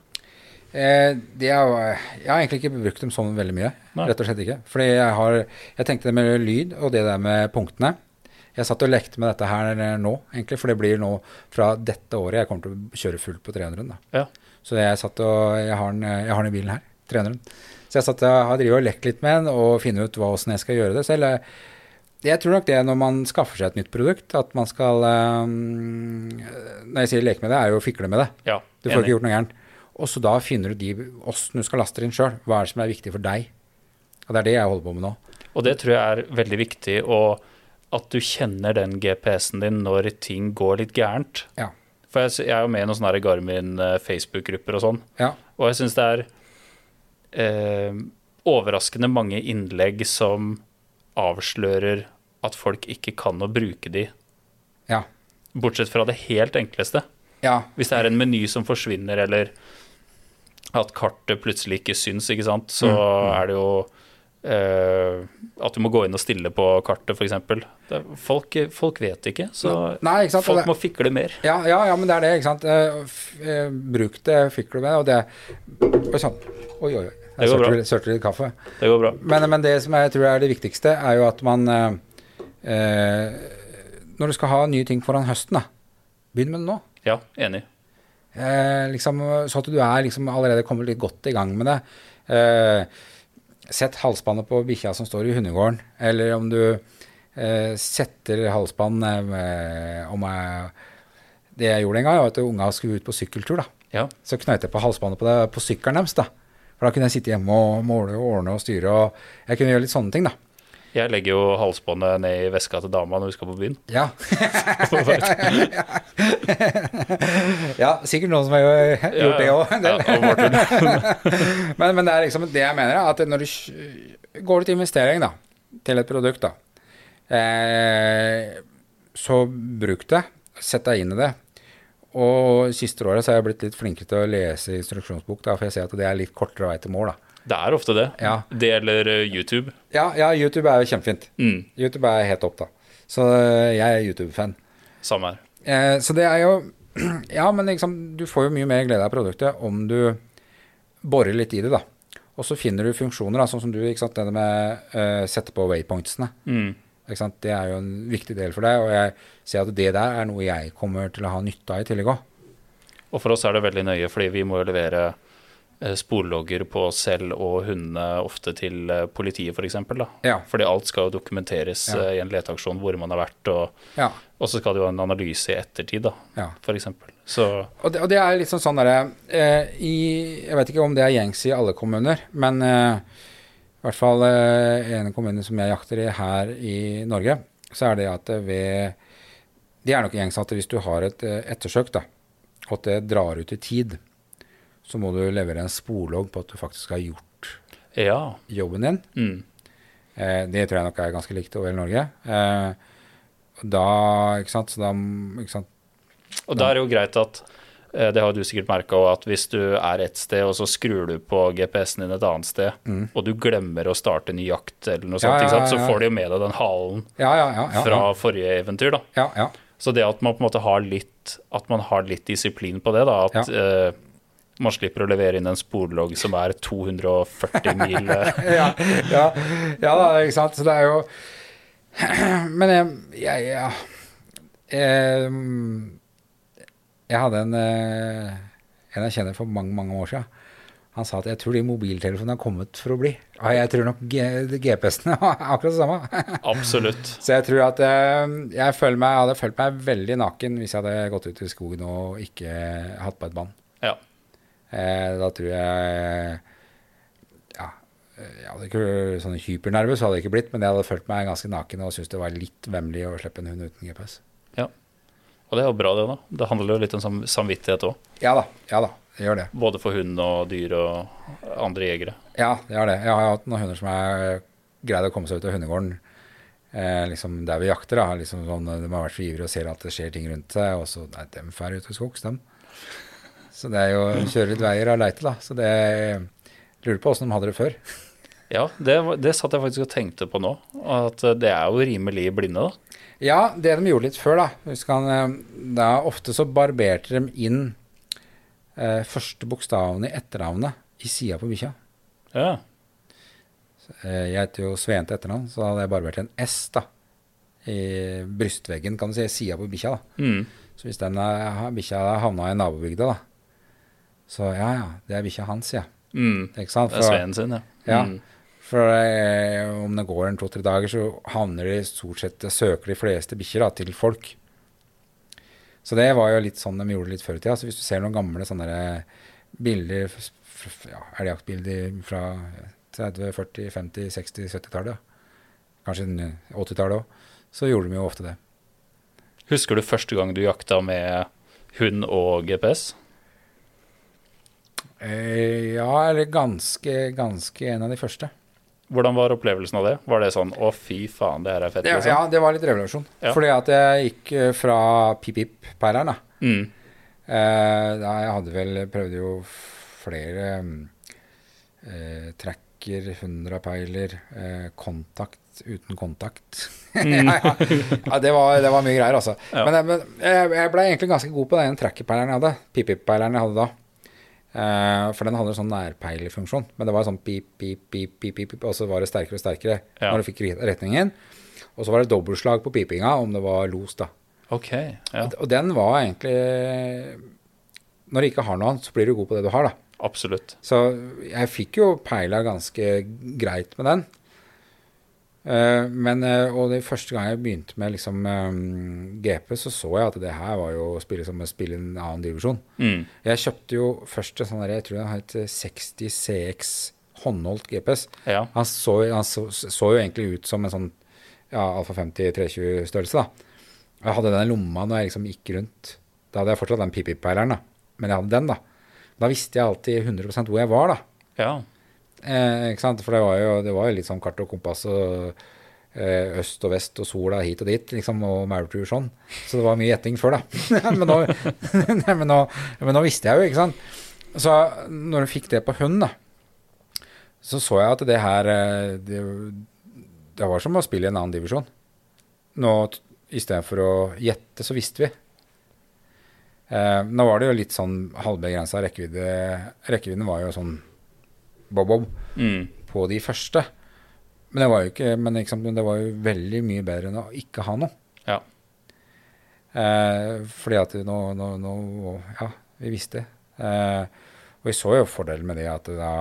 Eh, det er, jeg har egentlig ikke brukt dem sånn veldig mye. Nei. Rett og slett ikke. Fordi jeg har Jeg tenkte det med lyd og det der med punktene. Jeg satt og lekte med dette her nå, egentlig, for det blir nå fra dette året jeg kommer til å kjøre fullt på 300-en. Ja. Så jeg satt og Jeg har den, jeg har den i bilen her. 300-en. Så jeg satt og har drevet og lekt litt med den og funnet ut hvordan jeg skal gjøre det selv. Jeg tror nok det når man skaffer seg et nytt produkt, at man skal um, Når jeg sier leke med det, er jo å fikle med det. Ja, Du får ikke gjort noe gærent. Og så da finner du de åssen du skal laste det inn sjøl. Hva er det som er viktig for deg? Og det er det jeg holder på med nå. Og det tror jeg er veldig viktig, og at du kjenner den GPS-en din når ting går litt gærent. Ja. For jeg, jeg er jo med i noen sånne Garmin eh, Facebook-grupper og sånn, Ja. og jeg syns det er eh, overraskende mange innlegg som avslører at folk ikke kan å bruke de, Ja. bortsett fra det helt enkleste. ja. Hvis det er en meny som forsvinner, eller at kartet plutselig ikke syns, ikke sant, så Mm, er det jo eh, at du må gå inn og stille på kartet, f.eks. Folk, folk vet ikke, så Nei, ikke folk Det- må fikle mer. Ja, ja, ja, men det er det, ikke sant. Uh, Bruk det, fikler du med, og det Og sånn. Oi, oi, oi. Jeg sørte sørte litt kaffe. Det går bra. Men, men det som jeg tror er det viktigste, er jo at man uh, Når du skal ha nye ting foran høsten, da, begynn med det nå. Ja, enig. Liksom, så at du er liksom allerede kommet litt godt i gang med det. Eh, sett halsbåndet på bikkja som står i hundegården, eller om du eh, setter halsbånd eh, om jeg, Det jeg gjorde en gang, var at unga skulle ut på sykkeltur. da. Ja. Så knøt jeg på halsbåndet på, det, på sykkelen deres. da. For da kunne jeg sitte hjemme og måle og ordne og styre. og Jeg kunne gjøre litt sånne ting, da. Jeg legger jo halsbåndet ned i veska til dama når vi skal på byen. Ja. ja, sikkert noen som har gjort det òg. Men, men det er liksom det jeg mener, at når du går til investering da, til et produkt, da, eh, så bruk det. Sett deg inn i det. Og siste året så har jeg blitt litt flinkere til å lese instruksjonsbok, da, for jeg ser at det er litt kortere vei til mål. da. Det er ofte det. Ja. Det gjelder eh, YouTube. Ja, ja, YouTube er jo kjempefint. Mm, YouTube er helt opp, da. Så eh, jeg er YouTube-fan. samme her. Eh, så det er jo Ja, men liksom, du får jo mye mer glede av produktet om du borer litt i det, da. Og så finner du funksjoner, da, sånn som du, ikke sant, det med uh, sette på waypointsene. Mm. Det er jo en viktig del for deg, og jeg ser at det der er noe jeg kommer til å ha nytte av i tillegg òg. Og for oss er det veldig nøye, fordi vi må jo levere sporlogger på oss selv og hundene ofte til eh, politiet, f.eks. Ja. Fordi alt skal jo dokumenteres Ja. eh, i en leteaksjon hvor man har vært, og, Ja, og så skal det jo en analyse i ettertid, da, ja. f.eks. Så Og det, og det er liksom sånn sånn derre eh, i Jeg vet ikke om det er gjengs i alle kommuner, men eh, i hvert fall eh, en kommune som jeg jakter i her i Norge, så er det at ved Det er nok gjengs at hvis du har et eh, ettersøk, da, og at det drar ut i tid, så må du levere en sporlogg på at du faktisk har gjort ja. jobben din. Mm. Eh, det tror jeg nok er ganske likt over hele Norge. Eh, da, ikke sant, så da ikke sant, Og da er det jo greit at eh, det har du sikkert merka òg, at hvis du er et sted, og så skrur du på GPS-en din et annet sted, og du glemmer å starte ny jakt eller noe Mm. Ja, sånt, ja, så ja, ja. får du jo med deg den halen Ja, ja, ja. ja, fra forrige eventyr, da. ja, ja. Så det at man på en måte har litt At man har litt disiplin på det, da. At eh, man slipper å levere inn en sporlogg som er 240 mil eh, ja, ja, ja ikke sant. Så det er jo Men jeg, jeg, ja. jeg, jeg hadde en eh, En jeg kjenner for mange, mange år siden. Han sa at jeg tror de mobiltelefonene har kommet for å bli. Og jeg tror nok GPS-ene er akkurat det samme. Absolutt. Så jeg tror at eh, jeg føler meg, hadde følt meg veldig naken hvis jeg hadde gått ut i skogen og ikke hatt på et bånd. Ja. Eh, da tror jeg Ja, eh, jeg hadde ikke sånn hypernervøs hadde jeg ikke blitt, men jeg hadde følt meg ganske naken og syntes det var litt vemmelig å slippe en hund uten GPS. ja. Og det er jo bra, det, da. Det handler jo litt om sam samvittighet òg. Ja da, ja da, det gjør det. Både for hund og dyr og andre jegere. Ja, det gjør det. Jeg har hatt noen hunder som har greid å komme seg ut av hundegården eh, liksom der vi jakter. da, liksom sånn, De har vært så ivrige og ser at det skjer ting rundt seg, og så Nei, dem drar ut i skogs, dem. Så det er jo kjøre litt veier av leite, da. Så det Lurer på åssen de hadde det før. Ja, det, det satt jeg faktisk og tenkte på nå. At det er jo rimelig blinde, da. Ja, det de gjorde litt før, da Husk han, eh, da Ofte så barberte de inn eh, første bokstavene i etternavnet i sida på bikkja. Ja. Eh, jeg heter jo Sveen til etternavn, så hadde jeg barbert en S da i brystveggen, kan du si, sida på bikkja. da Mm. Så hvis den bikkja havna i nabobygda, da Så ja, ja, det er bikkja hans, ja. Mm. Ikke sant? Det er Sveen sin, ja. Ja. Mm. For eh, om det går en to-tre dager, så havner de stort sett søker de fleste bikkjer til folk. Så det var jo litt sånn de gjorde det litt før i tida. Så hvis du ser noen gamle sånne bilder, f- f- ja, elgjaktbilder fra 30-, 40-, 50-, 60-, 70-tallet, kanskje 80-tallet òg, så gjorde de jo ofte det. Husker du første gang du jakta med hund og GPS? Eh, ja, eller ganske, ganske en av de første. Hvordan var opplevelsen av det? Var det sånn 'å, fy faen, det her er fett'? Liksom? ja, det var litt revolusjon. Ja. Fordi at jeg gikk eh, fra pip-pip-peileren, da. Mm. Eh, da jeg hadde vel prøvde jo flere mm, eh, tracker, hundrapeiler, eh, kontakt uten kontakt. ja, ja. ja det, var, det var mye greier, altså. Men, men jeg, jeg ble egentlig ganske god på den trackerpeileren jeg hadde. Pip-pip-peileren jeg hadde da. Eh, for den hadde en sånn nærpeilerfunksjon. Men det var sånn pip, pip, pip, pip, pip, og så var det sterkere og sterkere Ja. når du fikk retningen. Og så var det dobbeltslag på pipinga om det var los, da. Ok, ja. Og den var egentlig Når du ikke har noe annet, så blir du god på det du har, da. Absolutt. Så jeg fikk jo peila ganske greit med den. Eh, men eh, Og det første gang jeg begynte med liksom eh, GP, så så jeg at det her var jo å spille som å spille en annen divisjon. Mm. Jeg kjøpte jo først en sånn jeg tror den het 60 CX håndholdt GPS. Ja. Han, så, han så, så jo egentlig ut som en sånn ja, Alfa 50 320-størrelse. da. Jeg hadde den i lomma når jeg liksom gikk rundt. Da hadde jeg fortsatt den pip-pip-peileren, da. Men jeg hadde den, da. Da visste jeg alltid 100% hvor jeg var, da. ja. Eh, ikke sant? For det var, jo, det var jo litt sånn kart og kompass og eh, øst og vest og sola hit og dit, liksom, og maurtue sånn. Så det var mye gjetting før, da. men, nå, men, nå, men nå visste jeg jo, ikke sant. Så når du fikk det på hund, da, så så jeg at det her eh, det, det var som å spille i en annen divisjon. Nå istedenfor å gjette, så visste vi. Eh, nå var det jo litt sånn halvbegrensa rekkevidde. Rekkevidden var jo sånn bob-bob Mm. på de første. Men det var jo ikke Men liksom, det var jo veldig mye bedre enn å ikke ha noe. Ja. Eh, fordi at nå, nå, nå Ja, vi visste. Eh, og vi så jo fordelen med det at da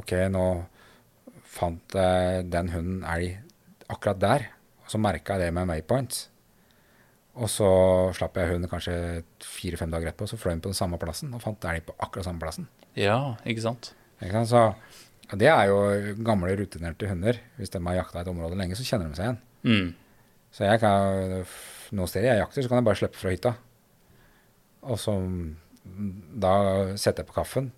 Ok, nå fant jeg den hunden elg akkurat der. Og så merka jeg det med waypoints. Og så slapp jeg hunden kanskje fire-fem dager etterpå, så fløy den på den samme plassen og fant elg på akkurat samme plassen. ja, ikke sant? Så det er jo gamle, rutinerte hunder. Hvis de har jakta et område lenge, så kjenner de seg igjen. Mm. Så jeg kan, noen steder jeg jakter, så kan jeg bare slippe fra hytta. Og så mm, da setter jeg på kaffen,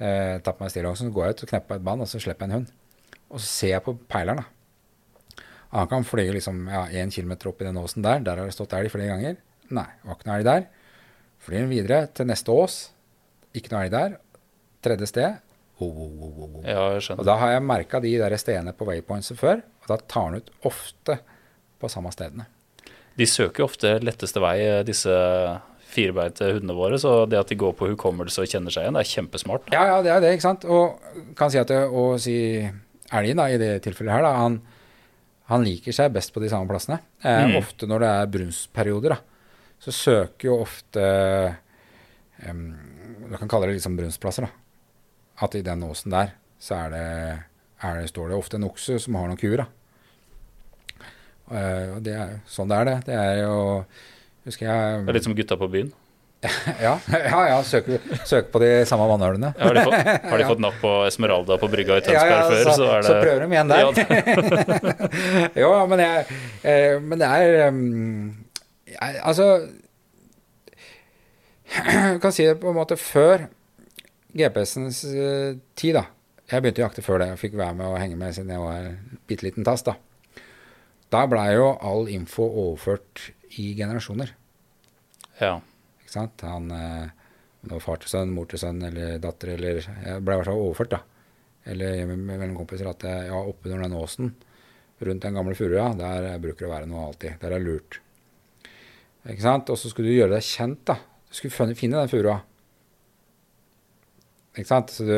eh, tar på meg stillongsen, så går jeg ut og knepper et bånd, og så slipper jeg en hund. Og så ser jeg på peileren, da. Han kan fly liksom ja, én kilometer opp i den åsen der. Der har det stått elg flere ganger. Nei, var ikke noe elg der. Flyr den videre til neste ås. Ikke noe elg der. Tredje sted. Oh, oh, oh. Ja, jeg Og da har jeg merka de der stedene på waypointset før, og da tar han ut ofte på samme stedene. De søker jo ofte letteste vei, eh, disse firebeinte hundene våre, så det at de går på hukommelse og kjenner seg igjen, det er kjempesmart. Ja, ja, det er det, ikke sant. Og kan si at å si elgen, da, i det tilfellet her, da, han, han liker seg best på de samme plassene. Eh, Mm. Ofte når det er brunstperioder, da, så søker jo ofte um, Du kan kalle det liksom brunstplasser, da. At i den åsen der, så er det, er det, står det ofte en okse som har noen kuer, da. Og det er sånn det er, det. Det er jo Husker jeg Det er litt som gutta på byen. Ja, ja, ja søker, søker på de samme vannhølene. Har de, fått, har de fått napp på Esmeralda på brygga i Ja, ja, før, så, så det så prøver de igjen der. Ja, jo, men, jeg, eh, men det er um, Jeg, altså Jeg kan si det på en måte før GPS-ens eh, tid, da. Jeg begynte å jakte før det. Jeg fikk være med og henge med siden jeg var en bitte liten tass. Da Da blei jo all info overført i generasjoner. Ja. Ikke sant? Han eh, om det var far til sønn, mor til sønn eller datter eller Jeg ble i hvert fall overført, da. Eller mellom kompiser at jeg, ja, oppunder den åsen rundt den gamle furua, der bruker det å være noe alltid. Der er lurt. Ikke sant? Og så skulle du gjøre deg kjent, da. Du skulle finne den furua. Ikke sant? Så du,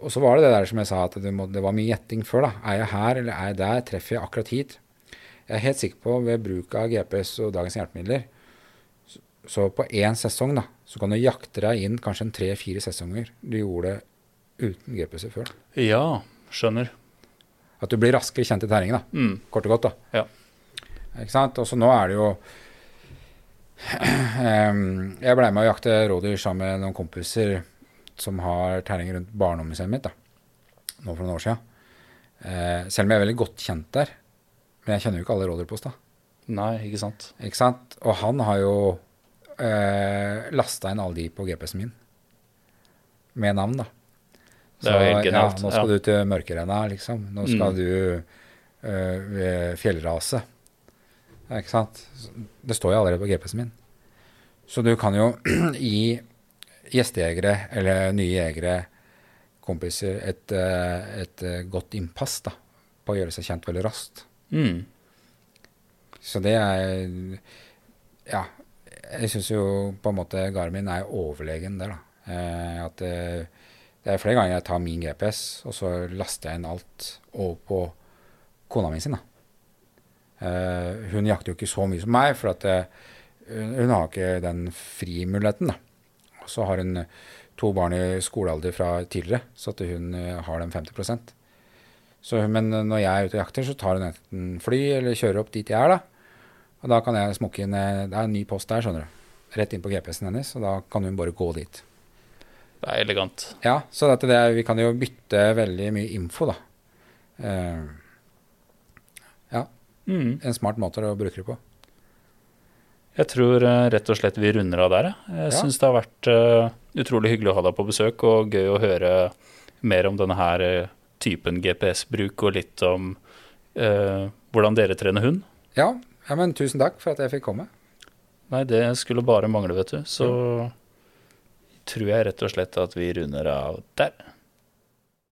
og så var det det der som jeg sa, at det, må, det var mye gjetting før. da. Er jeg her eller er jeg der? Treffer jeg akkurat hit? Jeg er helt sikker på ved bruk av GPS og dagens hjelpemidler, så, så på én sesong da, så kan du jakte deg inn kanskje en tre-fire sesonger. Du gjorde det uten GPS-er før. ja, skjønner. At du blir raskere kjent i terrenget, da. Mm. Kort og godt, da. Ja. Ikke sant? Og så nå er det jo Jeg blei med å jakte rådyr sammen med noen kompiser som har terning rundt barndomsmuseet mitt, da. Nå for noen år siden. Eh, selv om jeg er veldig godt kjent der. Men jeg kjenner jo ikke alle oss, da. Nei, ikke sant. Ikke sant? Og han har jo eh, lasta inn alle de på GPS-en min. Med navn, da. Det er jo helt genialt, Ja, nå skal ja. du til Mørkerenna, liksom. Nå skal Mm. du eh, ved fjellrase. Ikke sant? Det står jo allerede på GPS-en min. Så du kan jo gi gjestejegere eller nye jegere, kompiser, et, eh, et eh, godt innpass da, på å gjøre seg kjent veldig raskt. Mm. Så det er Ja. Jeg syns jo på en måte Garmin er overlegen der, da. Eh, at det, det er flere ganger jeg tar min GPS, og så laster jeg inn alt over på kona mi sin, da. Eh, hun jakter jo ikke så mye som meg, for at hun, hun har ikke den frimuligheten, da. Så har hun to barn i skolealder fra tidligere, så at hun eh, har den 50% så, Men når jeg er ute og jakter, så tar hun enten fly eller kjører opp dit jeg er, da. Og da kan jeg smukke inn eh, Det er en ny post der, skjønner du. Rett inn på GPS-en hennes, og da kan hun bare gå dit. Det er elegant. Ja, så det, vi kan jo bytte veldig mye info, da. Uh, ja, Mm. en smart måte å bruke det på. Jeg tror eh, rett og slett vi runder av der. jeg. Ja. syns det har vært eh, utrolig hyggelig å ha deg på besøk, og gøy å høre mer om denne her eh, typen GPS-bruk, og litt om eh, hvordan dere trener hund. Ja, ja, men tusen takk for at jeg fikk komme. Nei, det skulle bare mangle, vet du. Så tror jeg rett og slett at vi runder av der.